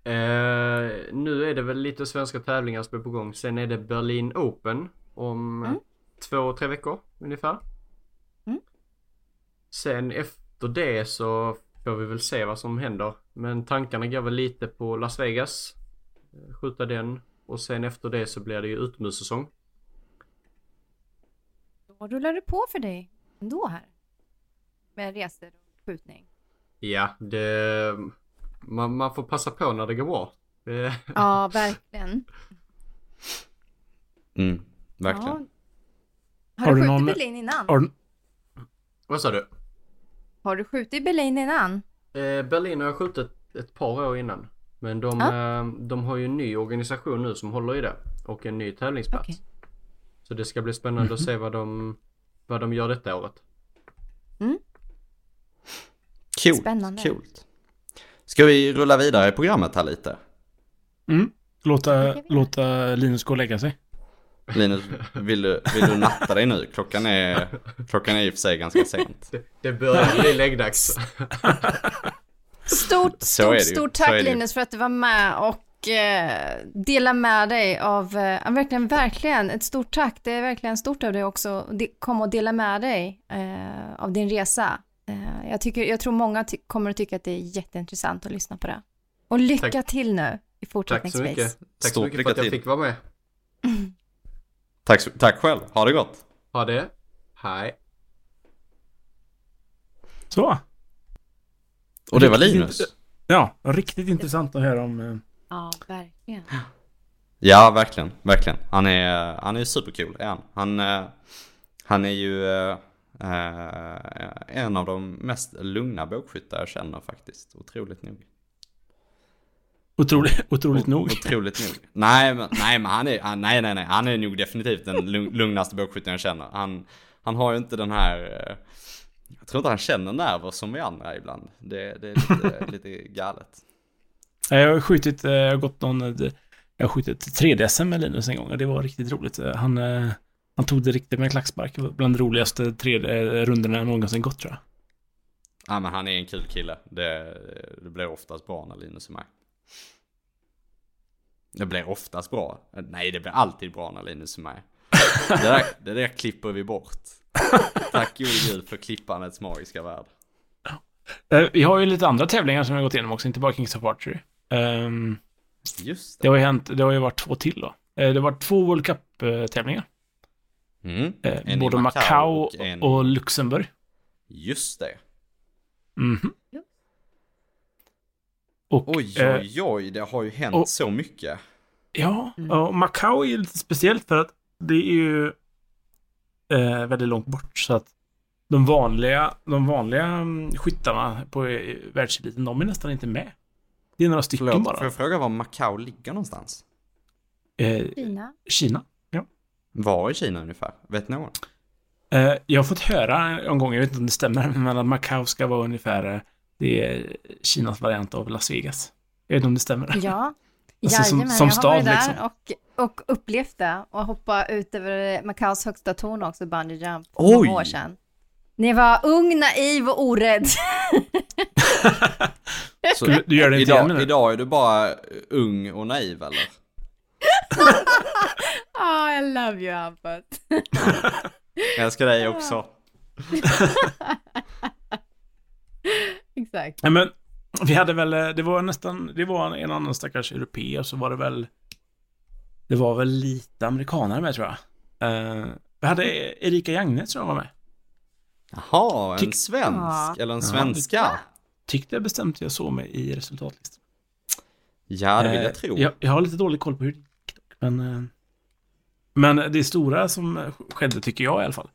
Eh, nu är det väl lite svenska tävlingar som är på gång. Sen är det Berlin Open om Mm. två, tre veckor ungefär. Sen efter det så får vi väl se vad som händer. Men tankarna går väl lite på Las Vegas. Eh, Skjuta den. Och sen efter det så blir det ju utmussäsong. Då rullar det på för dig ändå här. Med resor och skjutning. Ja, det... Man, man får passa på när det går bra. Ja, verkligen. Mm, verkligen. Ja. Har, Har du du skjutit någon- Berlin innan? Har, vad sa du? Har du skjutit Berlin innan? Eh, Berlin har jag skjutit ett par år innan. Men de, Ja. eh, de har ju en ny organisation nu som håller i det. Och en ny tävlingsplats. Okej. Så det ska bli spännande att se vad de, vad de gör detta året. Coolt, Spännande. coolt. Ska vi rulla vidare i programmet här lite? mm, låta, låta Linus gå och lägga sig. Linus, vill du, vill du natta dig nu? Klockan är, klockan är i och för sig ganska sent. Det, det börjar bli läggdags. Stort, stort, stort tack. Linus för att du var med och eh, dela med dig av, eh, verkligen, verkligen ett stort tack. Det är verkligen stort av dig också att de- komma och dela med dig eh, av din resa. Eh, jag, tycker, jag tror många ty- kommer att tycka att det är jätteintressant att lyssna på det. Och lycka Tack. till nu i Tack så fortsättningsvis. mycket. Tack så mycket för att jag till. fick vara med. Tack, tack själv, ha det gott. Ha det. Hej. Så. Och det var Linus. Ja, riktigt intressant att höra om... eh, Ja, verkligen. Ja, verkligen, verkligen. Han är, han är supercool, är han. Han, eh, han är ju eh, eh, en av de mest lugna bågskyttar jag känner faktiskt. Otroligt nog. Otroligt, otroligt nog. Otroligt nog. Nej, men, nej, men han är, han, nej, nej, nej. Han är nog definitivt den lugn- lugnaste bågskytten jag känner. Han, han har ju inte den här... eh, Jag tror inte han känner nerver som vi andra ibland. Det, det är lite, lite galet. Jag har skjutit, eh, jag har gått någon, eh, jag har skjutit 3DS med Linus en gång och det var riktigt roligt. Han, han tog det riktigt med klackspark. Det var bland de roligaste tre rundorna jag någonsin gått tror jag. Ja, men han är en kul kille. Det, det blir oftast bra när Linus är med. Det blir oftast bra. Nej, det blir alltid bra när Linus är med. Det där, det där klipper vi bort. Tack gode gud för klippandets magiska värld. Eh, Vi har ju lite andra tävlingar som vi har gått igenom också, inte bara Kings of Archery. Ehm, Just det det. har ju hänt, det har ju varit två till då. Eh, Det varit två World Cup-tävlingar. Mm. I Både Macau och och Luxemburg. Just det. Mhm. Ja. Och, Oj, eh, oj, oj, det har ju hänt och- så mycket. Ja, Mm. och Macau är ju lite speciellt för att det är ju eh, väldigt långt bort så att de vanliga, de vanliga mm, skyttarna på eh, världseliten, de är nästan inte med. Det är några stycken Förlåt, bara. får jag fråga var Macau ligger någonstans? Eh, Kina. Kina. Var i Kina ungefär? Vet någon? Eh, jag har fått höra en gång, jag vet inte om det stämmer, men att Macau ska vara ungefär eh, det är Kinas variant av Las Vegas. Jag vet inte om det stämmer. Ja, Alltså, som- jajamän. som jag har varit stad, där liksom. och, och upplevt det och hoppa ut över Macaus högsta torn också, bungee jump, för Oj! många år sedan. Ni var ung, naiv och orädd. Så, Du, du gör det inte igen idag, du? idag är du bara ung och naiv eller? Ah, I love you Hampus. Jag älskar dig också. Exakt. Nej, men vi hade väl, eh, det var nästan, det var en annan stackars europé och så var det väl, det var väl lite amerikanare med tror jag. Eh, vi hade Erika Jagnes tror jag var med. Jaha, en Tyck- svensk? Ja. Eller en Ja, svenska? Tyckte jag bestämt jag såg mig i resultatlistan. Ja, det vill Eh, jag tro. Jag, jag har lite dålig koll på hur det gick dock, men... eh, Men det stora som skedde, tycker jag i alla fall,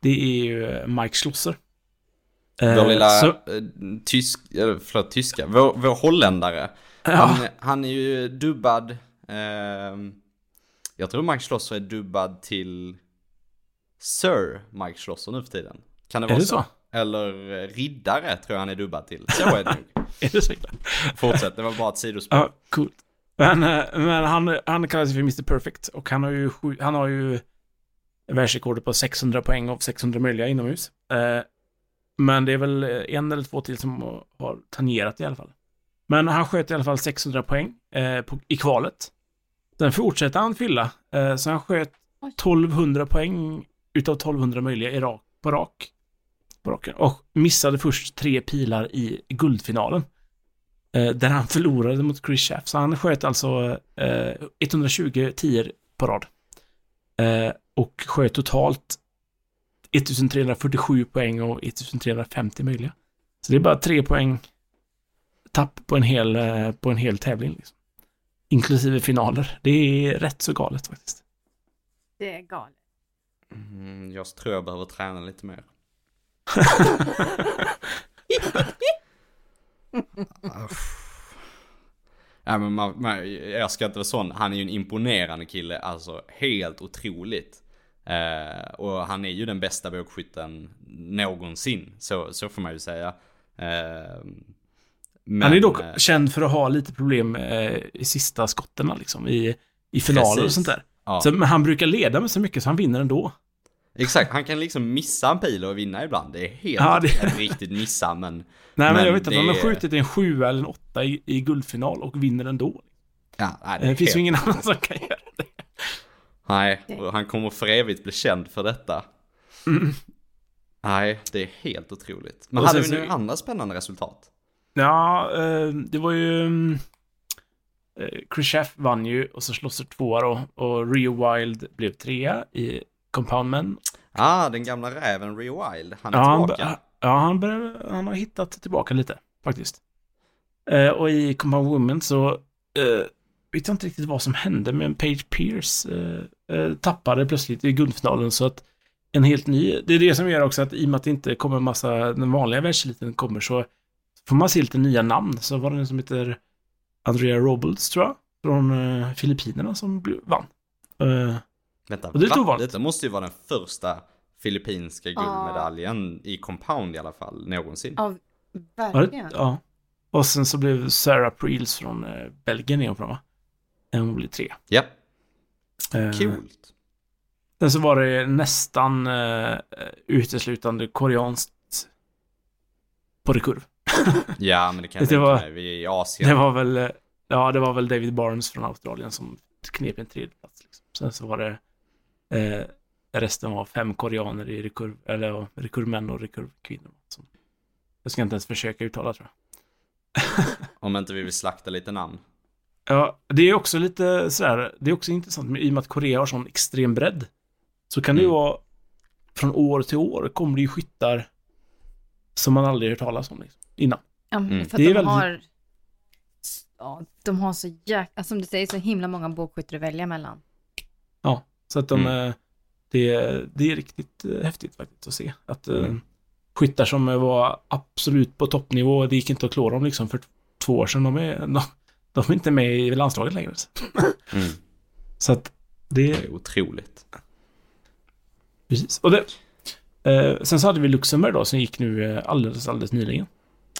det är ju eh, Mike Schlosser. Eh, Vår lilla så- eh, tysk, förlåt, tyska, vår, vår holländare. ja, Han, han är ju dubbad, ehm, jag tror Mike Schlosser är dubbad till Sir Mike Schlosser nu för tiden. Kan det Är vara det så? så? Eller eh, riddare tror jag han är dubbad till. Så är det nog. är det så? Fortsätt, det var bara ett sidospår. Ja, coolt. Men, eh, men han, han kallas för Mr Perfect och han har ju, han har ju världsrekordet på 600 poäng av 600 möjliga inomhus. Eh, Men det är väl en eller två till som har tangerat i alla fall. Men han sköt i alla fall 600 poäng eh, på, i kvalet. Sen fortsätter han fylla, eh, så han sköt Oj. 1200 poäng utav 1200 möjliga i rak, på rak. På raken. Och missade först tre pilar i guldfinalen. Eh, där han förlorade mot Chris Schaff. Så han sköt alltså eh, 120 tior på rad. Eh, och sköt totalt 1347 poäng och 1350 möjliga. Så det är bara tre poäng tapp på en hel, eh, på en hel tävling. Liksom. Inklusive finaler. Det är rätt så galet faktiskt. Det är galet. Mm, jag tror jag behöver träna lite mer. Ja, men man, man, jag ska inte vara sån, han är ju en imponerande kille, alltså helt otroligt. Eh, och han är ju den bästa bågskytten någonsin, så, så får man ju säga. Eh, men, han är dock eh, känd för att ha lite problem eh, i sista skotten liksom, i, i finaler och Precis. sånt där. ja, Så, men han brukar leda med så mycket så han vinner ändå. Exakt, han kan liksom missa en pil och vinna ibland. Det är helt, Ja, det- inte riktigt missa men... Nej, men, Men jag vet att han har det- skjutit en sjua eller en åtta i, i guldfinal och vinner ändå. Ja, nej, Det, är finns ju helt- ingen annan som kan göra det. Nej, och han kommer för evigt bli känd för detta. Nej, det är helt otroligt. Men Och hade vi så- några andra spännande resultat? Ja, eh, det var ju... mm, Eh, Schaff vann ju och så Schlosser tvåa då. Och Rio Wild blev trea i Compound Men. Ah, den gamla räven Rio Wild. Han är Ja, han, tillbaka. bör- ja han, börjar, han har hittat tillbaka lite, faktiskt. Eh, och i Compound Women så vet jag inte riktigt vad som hände, men Page Pierce eh, eh, tappade plötsligt i guldfinalen så att en helt ny, det är det som gör också att i och med att det inte kommer en massa, den vanliga världseliten kommer så får man se lite nya namn. Så var det en som heter Andrea Robles, tror jag, från eh, Filippinerna som blev- vann. Eh, Vänta, och det är va? Detta måste ju vara den första filippinska guldmedaljen i compound i alla fall, någonsin. Ja, verkligen. Ja. Och sen så blev Sarah Preels från eh, Belgien nedanför va? Hon blev tre. Ja, Eh, coolt. Sen så var det nästan eh, uteslutande koreanskt på rekurv. Ja, men det kan jag Det var-. Vi är i Asien. Det var väl, eh, ja, det var väl David Barnes från Australien som knep en tredje plats. Liksom. Sen så var det eh, resten var fem koreaner i rekurv, eller rekurvmän och rekurvkvinnor. Som, jag ska inte ens försöka uttala tror jag. Om inte vi vill slakta lite namn. Ja, det är också lite sådär, det är också intressant med, i och med att Korea har sån extrem bredd. Så kan det ju Mm. vara, från år till år kommer det ju skyttar som man aldrig hört talas om liksom, innan. Ja, Mm. för att Det de är väldigt- har... Ja, de har så jäkla... Som du säger, så himla många bågskyttar att välja mellan. Så att de, Mm. eh, det, det är riktigt eh, häftigt faktiskt att se. Att eh, Mm. skyttar som var absolut på toppnivå, det gick inte att klå dem liksom för två år sedan. De är, de, de är inte med i landslaget längre. Mm. Så att det Det är otroligt. Precis. Och det, eh, sen så hade vi Luxemburg då, som gick nu eh, alldeles, alldeles nyligen.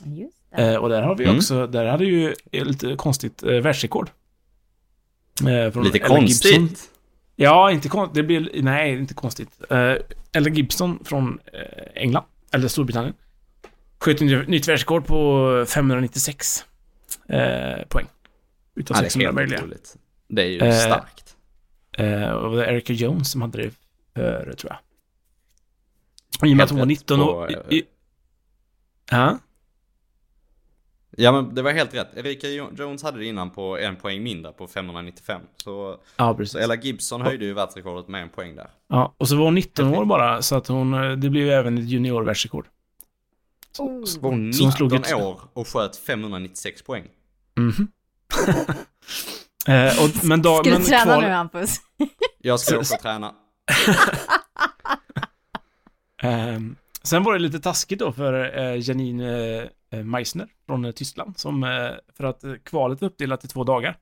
Just det. Eh, och där har vi Mm. också, där hade ju lite konstigt eh, världsrekord. Eh, från Lite Ella Gibson. konstigt. Ja, inte konstigt. Det blir, nej, inte konstigt. Eh, Ella Gibson från eh, England, eller Storbritannien, sköt nytt världsrekord på 596 eh, poäng. Utav Ja, det är 600 helt möjliga. otroligt. Det är ju Eh, starkt. Eh, och det var Erika Jones som hade det före, tror jag. Och I och med Helt att hon var rätt 19 på, år... eh, I, i, ja? Ja men det var helt rätt. Erika Jo- Jones hade det innan på en poäng mindre på 595. Så, Ja, så precis. Ella Gibson höjde ju världsrekordet med en poäng där. Ja, och så var hon 19 år bara, så att hon... eh, Det blev ju även ett juniorvärldsrekord. Oh. Var hon Så hon slog 19 ett- år och sköt 596 poäng. Mhm. eh, och, men då, Ska men du träna kval, nu, Hampus? Jag ska Så- åka och träna. Ehm, sen var det lite taskigt då för eh, Janine eh, Meissner från eh, Tyskland, som, eh, för att eh, kvalet var uppdelat i två dagar.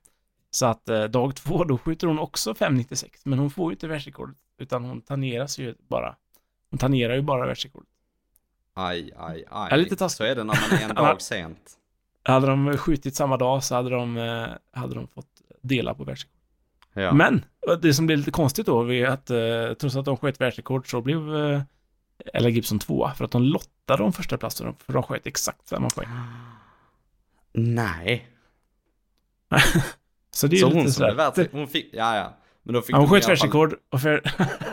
Så att eh, dag två, då skjuter hon också 5,96, men hon får ju inte världsrekordet, utan hon tangeras ju bara. Hon tangerar ju bara världsrekordet. Aj, aj, aj. Ja, lite taskigt. Så är det när man är en dag sent. Hade de skjutit samma dag så hade de, eh, hade de fått dela på världsrekord. Ja. Men det som blev lite konstigt då var att eh, trots att de sköt världsrekord så blev eh, Ella Gibson tvåa för att de lottade om första platsen för de sköt exakt samma poäng. Nej. Så det är Så ju hon lite som blev världsrekord, hon fick, ja ja. Men då fick Ja, hon sköt världsrekord och, för,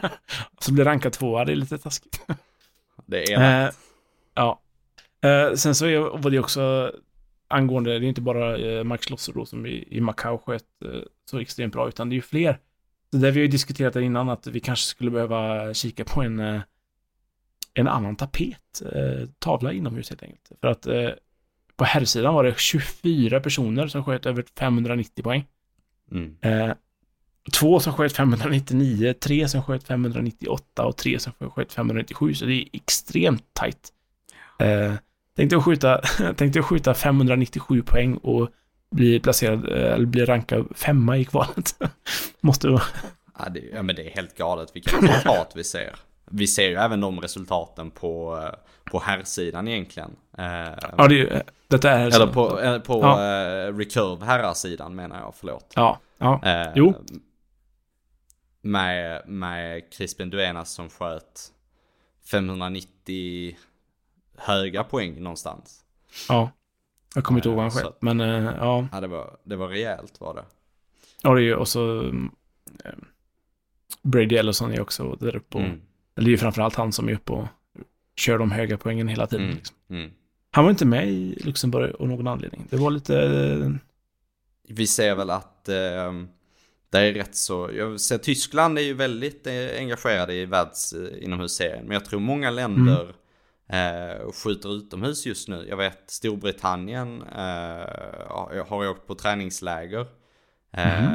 så blev rankad tvåa, det är lite taskigt. Det är Eh, ja. Eh, sen så var det också angående, det är inte bara eh, Max Schlosser då som i, i Macau sköt eh, så extremt bra, utan det är ju fler. Så där vi har ju diskuterat det innan att vi kanske skulle behöva kika på en, eh, en annan tapet, tavla inomhus helt enkelt. För att på herrsidan var det 24 personer som sköt över 590 poäng. Mm. Två som sköt 599, tre som sköt 598 och tre som sköt 597, så det är extremt tajt. Eh, tänkte, jag skjuta, tänkte jag skjuta 597 poäng och bli placerad, eh, eller bli rankad femma i kvalet. Måste vara... Ja, det, ja men det är helt galet vilka resultat vi ser. Vi ser ju även de resultaten på, eh, på herrsidan egentligen. Eh, Ja, det är detta är... Eller på, på Ja. recurve herrarsidan menar jag, förlåt. Ja, ja. Eh, Jo. Med, med Crispin Duenas som sköt 590 höga poäng någonstans. ja. Jag kommer inte ihåg vad han Så- sköt, men eh, ja. Ja, det var, det var rejält var det. Ja, det är ju också... mm, eh, Brady Ellison är också där uppe och... Mm. Eller det är ju framförallt han som är uppe och kör de höga poängen hela tiden. Mm. Liksom. Mm. Han var inte med i Luxemburg av någon anledning. Det var lite... eh, Vi ser väl att eh, det är rätt så, jag ser Tyskland är ju väldigt eh, engagerade i världs eh, inomhusserien. Men jag tror många länder eh, skjuter utomhus just nu. Jag vet Storbritannien eh, har- åkt på träningsläger. Eh,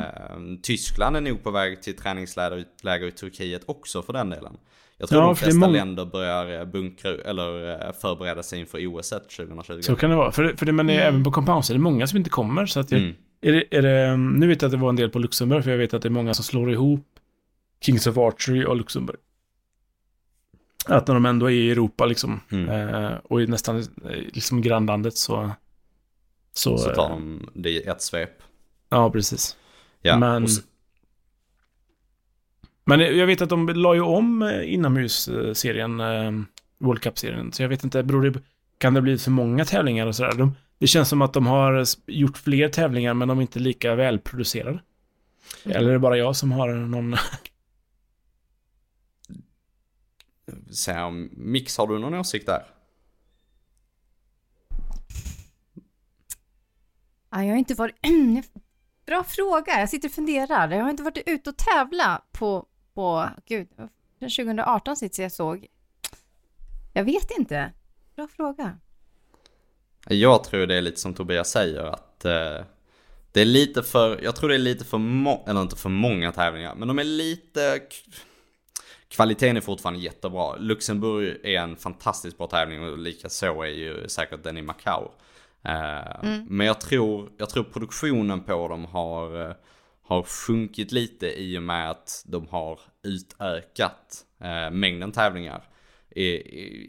Tyskland är nog på väg till träningsläger läger i Turkiet också för den delen. Jag tror Ja, de det flesta länder börjar eh, bunkra eller eh, förbereda sig inför OS 2020. Så kan det vara. För, för det, men det är Mm. även på compound så är det många som inte kommer. Så att jag, Mm. är det, är det, nu vet jag att det var en del på Luxemburg, för jag vet att det är många som slår ihop Kings of Archery och Luxemburg. Att när de ändå är i Europa liksom, Mm. eh, och i nästan eh, liksom grannlandet så... Så, Så tar eh, de det i ett svep. Ja, precis. Ja, Men- och s- Men jag vet att de la ju om eh, inomhusserien, World Cup-serien. Så jag vet inte, beror det, kan det bli för många tävlingar och sådär? De, Det känns som att de har gjort fler tävlingar men de är inte lika välproducerade. Eller är det bara jag som har någon... Så om Mix, har du någon åsikt där? Ja, jag har inte varit... Bra fråga. Jag sitter och funderar. Jag har inte varit ute och tävla på, på gud, sen 2018 sist jag såg. Jag vet inte. Bra fråga. Jag tror det är lite som Tobias säger att eh, det är lite för, jag tror det är lite för eller inte för många tävlingar, men de är lite, kvaliteten är fortfarande jättebra. Luxemburg är en fantastiskt bra tävling och lika så är ju säkert den i Macau. Eh, Men jag tror, jag tror produktionen på dem har, eh, har sjunkit lite i och med att de har utökat eh, mängden tävlingar.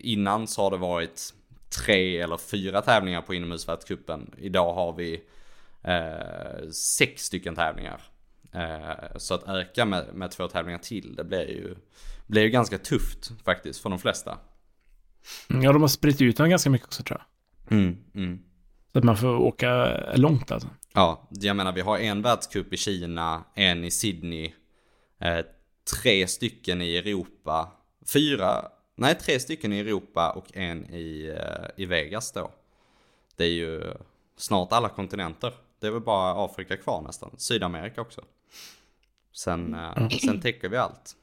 Innan så har det varit tre eller fyra tävlingar på inomhusvärldscupen. Idag har vi eh, sex stycken tävlingar. Eh, så att öka med, med två tävlingar till, det blir ju, blir ju ganska tufft faktiskt för de flesta. Ja, de har spritt ut den ganska mycket också tror jag. Mm, mm. Så att man får åka långt alltså. Ja, jag menar vi har en världscup i Kina, en i Sydney, eh, tre stycken i Europa, fyra, nej tre stycken i Europa och en i, eh, i Vegas då. Det är ju snart alla kontinenter. Det är väl bara Afrika kvar nästan, Sydamerika också. Sen, eh, sen täcker vi allt.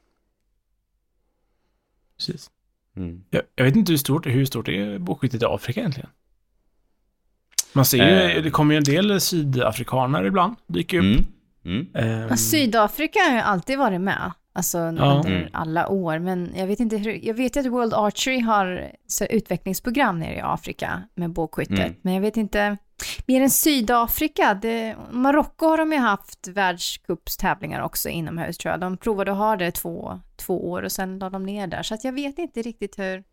Precis. Mm. Jag, jag vet inte hur stort, hur stort är bågskyttet i Afrika egentligen? Man ser ju, Eh. det kommer ju en del sydafrikaner ibland, dyker upp. Mm. Mm. Ja, Sydafrika har ju alltid varit med. Alltså Ja. under Mm. alla år. Men jag vet inte hur, jag vet ju att World Archery har så, utvecklingsprogram nere i Afrika med bågskyttet. Mm. Men jag vet inte, mer än Sydafrika, det, Marocko har de ju haft världscupstävlingar också inomhus tror jag. De provade att ha det två, två år och sen la de ner där. Så att jag vet inte riktigt hur...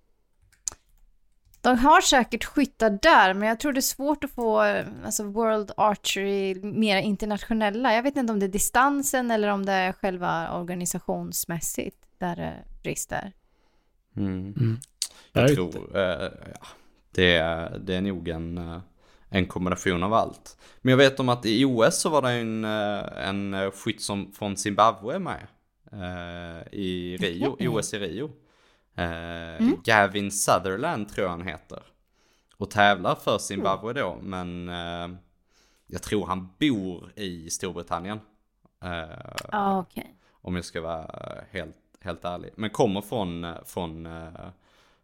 De har säkert skyttar där, men jag tror det är svårt att få alltså World Archery mer internationella. Jag vet inte om det är distansen eller om det är själva organisationsmässigt där det brister. Mm. mm. Jag vet tror, eh, ja, det, är, det är nog en, eh, en kombination av allt. Men jag vet om att i OS så var det en, eh, en eh, skytt som, från Zimbabwe med. Eh, I Rio, i OS i Rio. Eh, Gavin Sutherland tror jag han heter. Och tävlar för Zimbabwe då, men eh, jag tror han bor i Storbritannien. Ja, okej. om jag ska vara helt, helt ärlig. Men kommer från, från,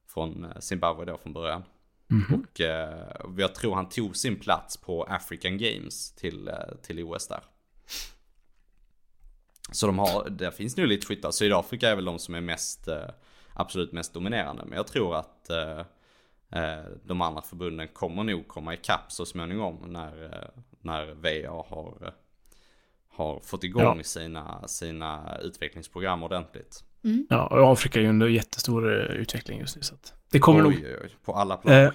från Zimbabwe då från början. Mhm. Och eh, jag tror han tog sin plats på African Games till, eh, till OS där. Så de har, där finns nu lite skyttar. Sydafrika är väl de som är mest, eh, absolut mest dominerande. Men jag tror att eh, de andra förbunden kommer nog komma ikapp så småningom när, när VA har, har fått igång Ja. sina, sina utvecklingsprogram ordentligt. Ja, och Afrika är ju under jättestor eh, utveckling just nu. Så att det kommer nog. oj, oj, oj, på alla plan. Eh,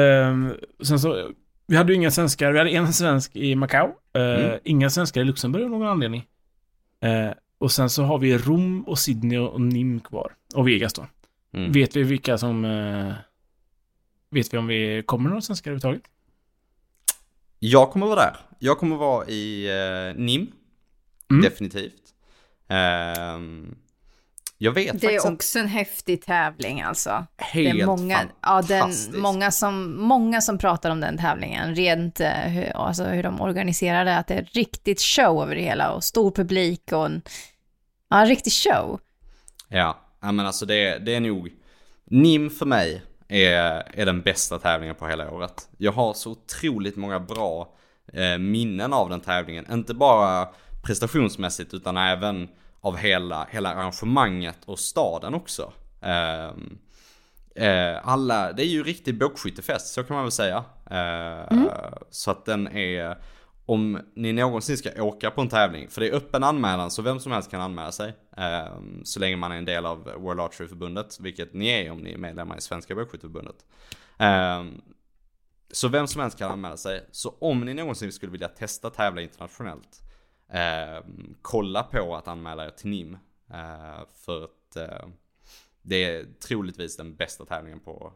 ehm, sen så, vi hade ju inga svenskar. Vi hade en svensk i Macau. Eh, Mm. Inga svenskar i Luxemburg av någon anledning. Eh, och sen så har vi Rom och Sydney och Nim kvar. Och Vegas då. Mm. Vet vi vilka som... Eh, vet vi om vi kommer några svenskar överhuvudtaget? Jag kommer vara där. Jag kommer vara i eh, NIM. Mm. Definitivt. Ehm, jag vet Det är också en häftig tävling alltså. Det helt är många, ja, den, fantastiskt. många, som, många som pratar om den tävlingen, rent eh, hur, alltså hur de organiserar det, att det är riktigt show över det hela och stor publik och en, ja, en riktig show. Ja, ja men alltså det, det är nog... NIM för mig är, är den bästa tävlingen på hela året. Jag har så otroligt många bra eh, minnen av den tävlingen. Inte bara prestationsmässigt utan även av hela, hela arrangemanget och staden också. Ehm, eh, alla, det är ju riktig bågskyttefest, så kan man väl säga. Eh, Så att den är, om ni någonsin ska åka på en tävling, för det är öppen anmälan så vem som helst kan anmäla sig. eh, Så länge man är en del av World Archery-förbundet, vilket ni är om ni är medlemmar i Svenska Bågskytteförbundet. Eh, Så vem som helst kan anmäla sig. Så om ni någonsin skulle vilja testa tävla internationellt, eh, kolla på att anmäla er till NIM. Eh, för att eh, det är troligtvis den bästa tävlingen på,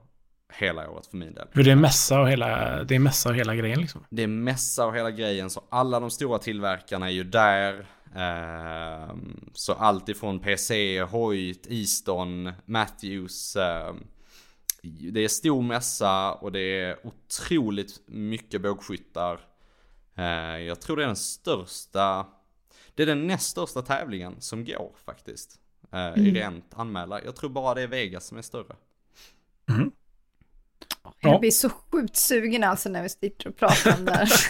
hela året för min del. För det är mässa och hela, det är mässa och hela grejen liksom. Det är mässa och hela grejen, så alla de stora tillverkarna är ju där. Ehm, så allt ifrån PC, Hoyt, Easton, Matthews. ehm, det är stor mässa och det är otroligt mycket bågskyttar. Eh, jag tror det är den största, det är den näst största tävlingen som går faktiskt. eh, I rent anmäla. Jag tror bara det är Vegas som är större. Jag Ja. blir så sjukt sugen alltså när vi sitter och pratar om det här.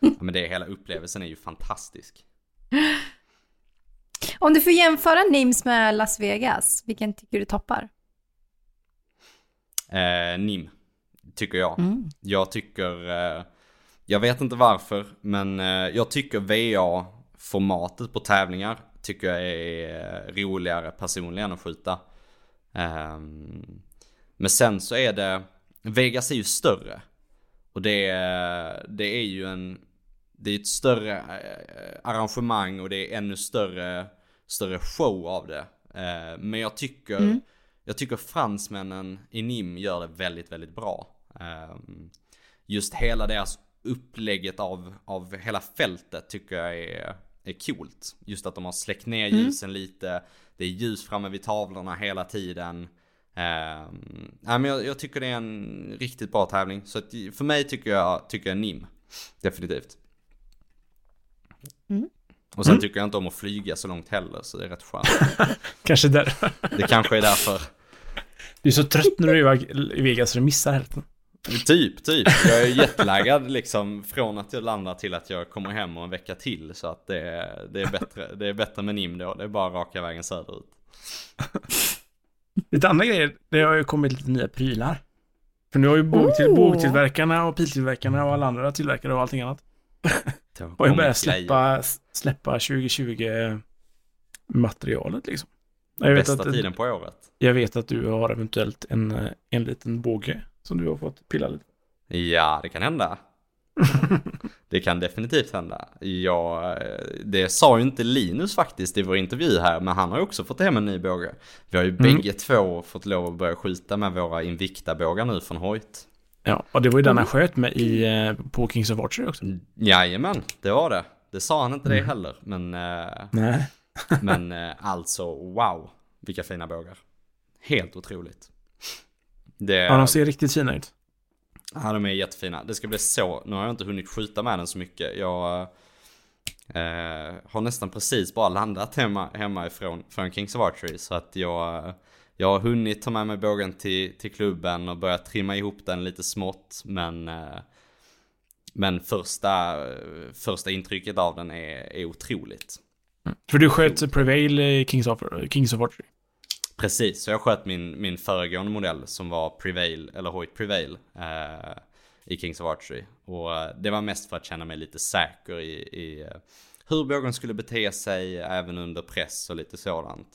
Ja, men det hela upplevelsen är ju fantastisk. Om du får jämföra Nims med Las Vegas, vilken tycker du toppar? Eh, NIM, tycker jag. Mm. Jag tycker, eh, jag vet inte varför, men eh, jag tycker VA-formatet på tävlingar tycker jag är eh, roligare personligen att skjuta. Ehm, men sen så är det, Vegas är ju större. Och det, är- det är ju en, det är ett större eh, arrangemang och det är ännu större, större show av det. Eh, men jag tycker, jag tycker fransmännen i NIM gör det väldigt, väldigt bra. Ehm, Just hela deras upplägget av, av hela fältet tycker jag är, är coolt. Just att de har släckt ner ljusen lite. Det är ljus framme vid tavlorna hela tiden. Nej, men jag, jag tycker det är en riktigt bra tävling. Så att, för mig tycker jag, tycker jag NIM. Definitivt. Och sen tycker jag inte om att flyga så långt heller, så det är rätt skönt. Kanske där. Det kanske är därför. Du är så trött när du är i Vegas så du missar hälften. Typ, typ. Jag är jetlaggad liksom från att jag landar till att jag kommer hem och en vecka till. Så att det är, det är, bättre, det är bättre med NIM då. Det är bara raka vägen söderut. Lite andra grejer, det har ju kommit lite nya prylar. För nu har ju bågtill, Oh. bågtillverkarna och piltillverkarna och alla andra tillverkare och allting annat har ju börjat släppa, släppa 2020 materialet liksom. Jag vet, Bästa att, tiden på året. jag vet att du har eventuellt en, eh, en liten båge som du har fått pilla lite. Ja, det kan hända. Det kan definitivt hända. Ja, det sa ju inte Linus faktiskt i vår intervju här, men han har ju också fått hem en ny båge. Vi har ju Mm. bägge två fått lov att börja skjuta med våra Invicta-bågar nu från Hoyt. Ja, och det var ju den han sköt med i, eh, på Kings of Archery också. Jajamän, det var det. Det sa han inte Mm. det heller, men, eh, Nej. men eh, alltså wow, vilka fina bågar. Helt otroligt. Det, Ja, de ser riktigt fina ut. Ja, de är jättefina. Det ska bli så. Nu har jag inte hunnit skjuta med den så mycket. Jag eh, har nästan precis bara landat hemma, hemma ifrån från Kings of Archery. Så att jag, jag har hunnit ta med mig bågen till, till klubben och börja trimma ihop den lite smått. Men, eh, men första, första intrycket av den är, är otroligt. För du sköt Prevail i Kings of, Kings of Archery. Precis, så jag sköt min, min föregående modell som var Prevail, eller Hoyt Prevail eh, i Kings of Archery. Och eh, det var mest för att känna mig lite säker i, i eh, hur bågen skulle bete sig även under press och lite sådant.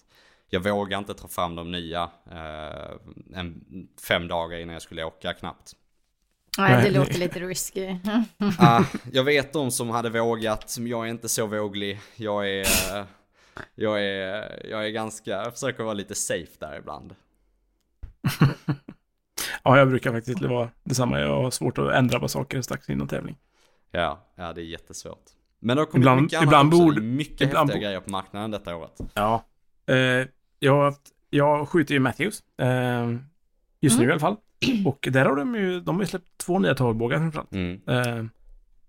Jag vågar inte ta fram de nya eh, en, fem dagar innan jag skulle åka knappt. Nej, det låter lite risky. Ah, jag vet de som hade vågat, men jag är inte så våglig. Jag är, eh, jag är, jag är ganska, jag försöker vara lite safe där ibland. Ja, jag brukar faktiskt vara detsamma. Jag har svårt att ändra på saker strax innan tävling. Ja, ja det är jättesvårt. Men det har kommit Ibland- mycket annat ibland också. borde- mycket ibland häftiga grejer på marknaden detta året. Ja. Eh, jag, har haft, jag skjuter ju Matthews. Eh, just nu i alla fall. Och där har de ju, de har ju släppt två nya tagbågar framförallt. Mm. Eh,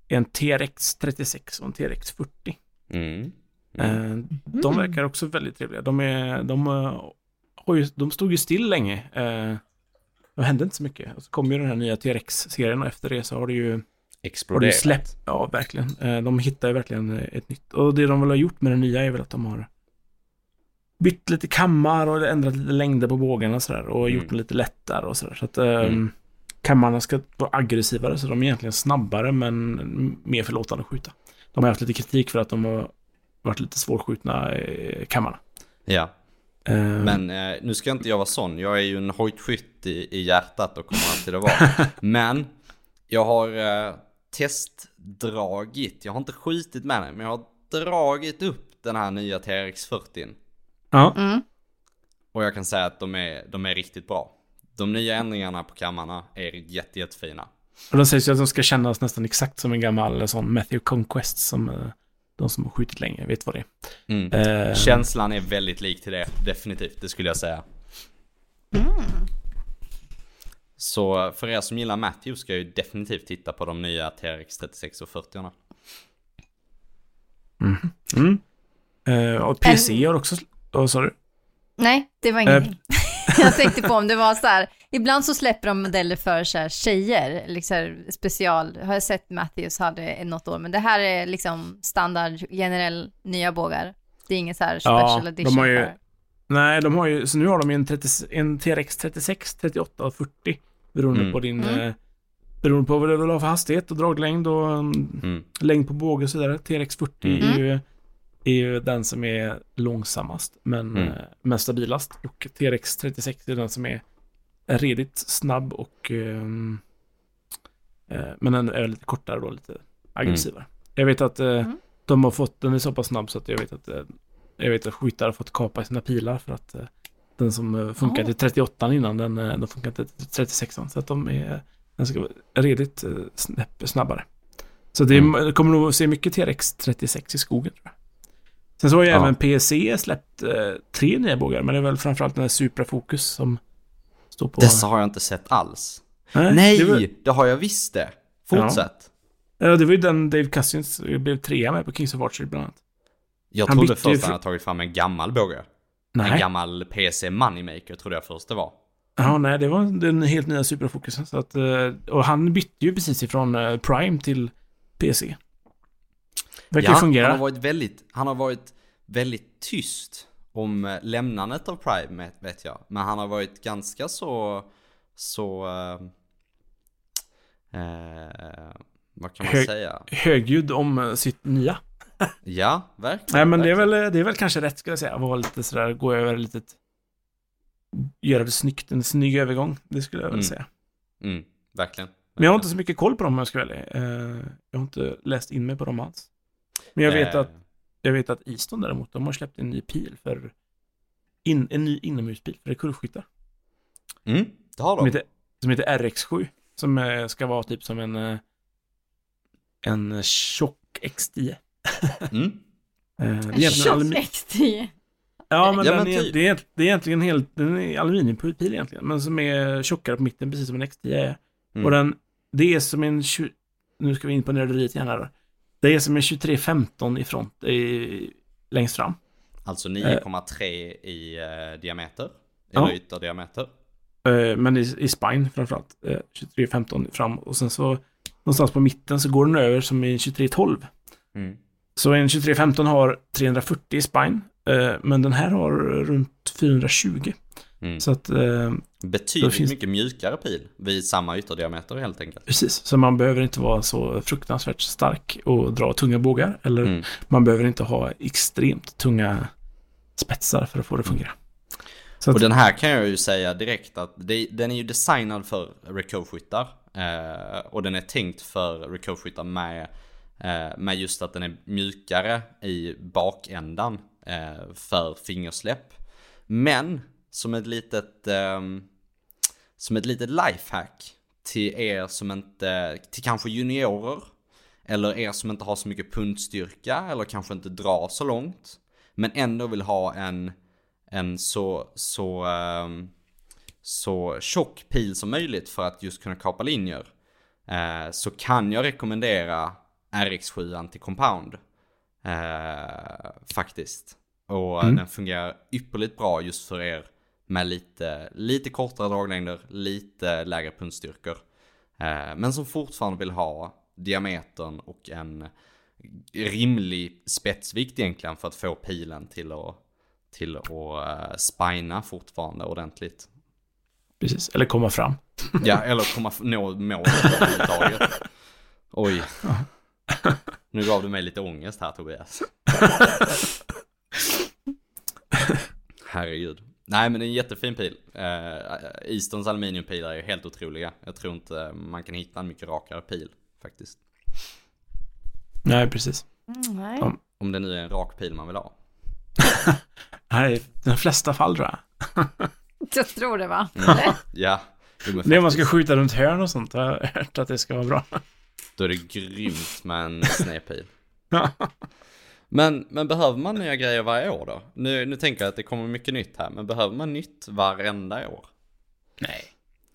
en TRX 36 och en TRX 40. Mm. Eh, de verkar också väldigt trevliga. De, är, de, eh, har ju, de stod ju still länge. Eh, det hände inte så mycket. Och så kom ju den här nya TRX-serien och efter det så har det ju, har det Exploderat. släppt. Ja, verkligen. De hittar ju verkligen ett nytt. Och det de väl har gjort med den nya är väl att de har bytt lite kammar och ändrat lite längder på bågarna och sådär. Och Mm. gjort den lite lättare och sådär. Så att eh, Mm. kammarna ska vara aggressivare så de är egentligen snabbare men mer förlåtande att skjuta. De har haft lite kritik för att de har varit lite svårskjutna kammarna. Ja, Eh, men eh, nu ska inte jag vara sån. Jag är ju en hojtskytt i, i hjärtat och kommer alltid att vara. men jag har eh, testdragit, jag har inte skjutit med den, men jag har dragit upp den här nya TRX 40. ja. Mm. Och jag kan säga att de är, de är riktigt bra. de nya ändringarna på kammarna är jätte, jättefina. Och de sägs ju att de ska kännas nästan exakt som en gammal sån Matthew Conquest som eh, de som har skjutit länge vet vad det är. Mm. Eh, Känslan är väldigt lik till det, definitivt, det skulle jag säga. Så för er som gillar Matthew ska jag ju definitivt titta på de nya TRX 36 och 40 -orna. mm. Eh, och PC har också... Vad sa du? Nej, det var ingenting. jag tänkte på om det var så här, ibland så släpper de modeller för så här tjejer, liksom special, har jag sett Matthews hade något år, men det här är liksom standard, generell nya bågar. Det är ingen så här special de edition har ju- för. Nej, de har ju... Så nu har de ju en, 30, en TRX 36, 38 och 40. Beroende Mm. på din... Mm. Eh, beroende på vad du vill ha för hastighet och draglängd och mm, Mm. längd på båge och så vidare. TRX 40 Mm. är, ju, är ju den som är långsammast men Mm. eh, mest stabilast. Och TRX 36 är den som är redigt snabb och ehm, eh, men den är lite kortare då, lite aggressivare. Jag vet att eh, Mm. de har fått, den är så pass snabb så att jag vet att eh, jag vet att skyttar har fått kapa sina pilar för att eh, den som eh, funkar Oh. till 38 innan den, den funkar till 36 så att de är den ska vara redigt snabbare. Så det, är, Mm. kommer nog att se mycket TRX 36 i skogen tror jag. Sen så har ju Ja. även PC släppt eh, tre nya bågar, men det är väl framförallt den här Supra Focus som står på... Dessa har jag inte sett alls. Nej! Nej, Det var, det har jag visst det. Fortsätt. ja, det var ju den Dave Cousins blev trea med på Kings of Archery bland annat. Jag Han trodde först fr- han hade tagit fram en gammal båge. En Nej. gammal PC Moneymaker trodde jag först det var. Ja, nej, det var den helt nya Supra Focusen. Så att, eh, och han bytte ju precis ifrån eh, Prime till PC. Verkar han fungera. har varit väldigt, han har varit väldigt tyst om eh, lämnandet av Prime vet- jag. Men han har varit ganska så, så, eh, eh, vad kan man Hög- säga? Högljudd om eh, sitt nya. Ja, verkligen. Nej, men det är, verkligen. väl, det är väl kanske rätt, ska jag säga. Vara lite sådär, gå över lite... Göra det snyggt, en snygg övergång. Det skulle jag väl Mm. säga. Mm, verkligen. Men jag har inte så mycket koll på dem om jag ska. Eh, Jag har inte läst in mig på dem alls. Men jag vet Eh, att, jag vet att Easton däremot, de har släppt en ny pil för... In, en ny inomhuspil för rekurrskyttar. Mm, det har Som de. heter, som heter RX7. Som eh, ska vara typ som en... eh, En tjock X10. Mm. Det är En tjock alumi- X10. Ja, men, Ja, men är, typ. det, är, det är egentligen helt... Den är aluminiumpil egentligen. Men som är tjockare på mitten, precis som en X10 är. Mm. Och den... Det är som en... 20, nu ska vi in på nörderiet igen här. Det är som en 2315 i front, i, längst fram. Alltså 9,3 i eh, diameter. Ja. Eller ytterdiameter. Eh, Men i, i spine framförallt. Eh, 2315 fram. Och sen så någonstans på mitten så går den över som i 2312. Mm. Så en 2315 har 340 i spine. eh, Men den här har runt 420. Mm. Så att, eh, Betydligt finns- mycket mjukare pil vid samma ytterdiameter helt enkelt. precis. Så man behöver inte vara så fruktansvärt stark och dra tunga bågar. Eller Mm. man behöver inte ha extremt tunga spetsar för att få det att fungera. Så att, Och den här kan jag ju säga direkt att det, den är ju designad för recurve-skyttar. Eh, och den är tänkt för recurve-skyttar med, eh, med just att den är mjukare i bakändan eh, för fingersläpp. Men som ett litet, ehm, som ett litet lifehack till er som inte, till kanske juniorer. Eller er som inte har så mycket pundstyrka eller kanske inte drar så långt. Men ändå vill ha en, en så, så, ehm, så tjock pil som möjligt för att just kunna kapa linjer. Eh, så kan jag rekommendera RX7 till Compound. Eh, faktiskt. Och Mm. den fungerar ypperligt bra just för er med lite, lite kortare draglängder, lite lägre pundstyrkor. Eh, men som fortfarande vill ha diametern och en rimlig spetsvikt egentligen för att få pilen till att, till att uh, spina fortfarande ordentligt. precis. Eller komma fram. Ja, eller komma nå målet överhuvudtaget. Oj. Nu gav du mig lite ångest här Tobias. Herregud. Nej men det är en jättefin pil. Uh, Eastons aluminiumpilar är helt otroliga. Jag tror inte man kan hitta en mycket rakare pil faktiskt. Nej, precis. Mm, nej. Ja. Om det nu är en rak pil man vill ha. Nej, de flesta fall tror jag. Jag tror det va? Mm. Ja. Det är om man ska skjuta runt hörn och sånt. Jag har hört att det ska vara bra. Då är det grymt med en snedpil. Men, men behöver man nya grejer varje år då? Nu, nu tänker jag att det kommer mycket nytt här, men behöver man nytt varenda år? Nej.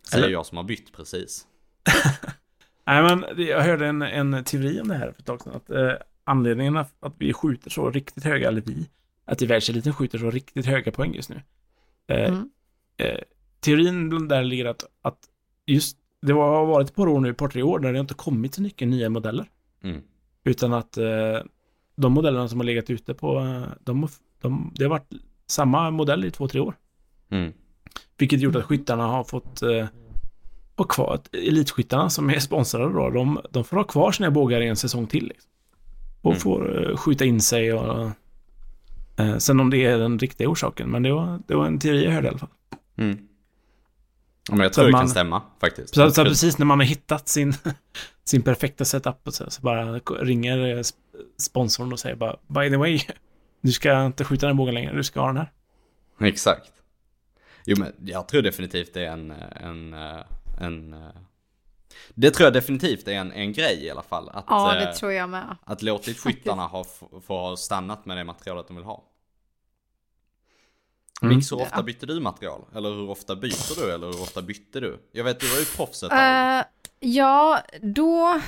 Säger Eller- jag som har bytt precis. Nej, men jag hörde en, en teori om det här för ett tag sedan. Att eh, anledningen att, att vi skjuter så riktigt höga, eller vi, att i världseliten skjuter så riktigt höga poäng just nu. Eh, Mm. eh, teorin där ligger att, att just, det var- har varit ett par år nu, ett par tre år, där det inte kommit så mycket nya modeller. Mm. Utan att eh, de modellerna som har legat ute på, de, de, det har varit samma modell i två, tre år. Mm. Vilket gjort att skyttarna har fått eh, ha kvar, elitskyttarna som är sponsrade då, de, de får ha kvar sina bågar i en säsong till. Liksom. Och Mm. får eh, skjuta in sig och... Eh, sen om det är den riktiga orsaken, men det var, det var en teori jag hörde i alla fall. Mm. Ja, men jag tror det man- kan stämma faktiskt. Så, så precis när man har hittat sin, sin perfekta setup och så, så bara ringer eh, sp- sponsorn och säger bara By the way, du ska inte skjuta den bågen längre, du ska ha den här. Exakt. Jo men jag tror definitivt det är en, en, eh, en, eh, det tror jag definitivt är en, en grej i alla fall. Att, Ja, det tror jag med. att låtit skyttarna ha, få ha stannat med det materialet de vill ha. Mm. Mix, hur ofta bytte du material? Eller hur ofta byter du? Eller hur ofta bytte du? Jag vet, du var ju proffs ett tag. Eh, ja, då...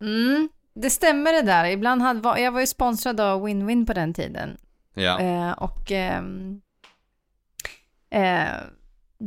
Mm, det stämmer det där. Ibland hade, var, jag var ju sponsrad av Win-Win på den tiden. Ja. Eh, och ehm, eh,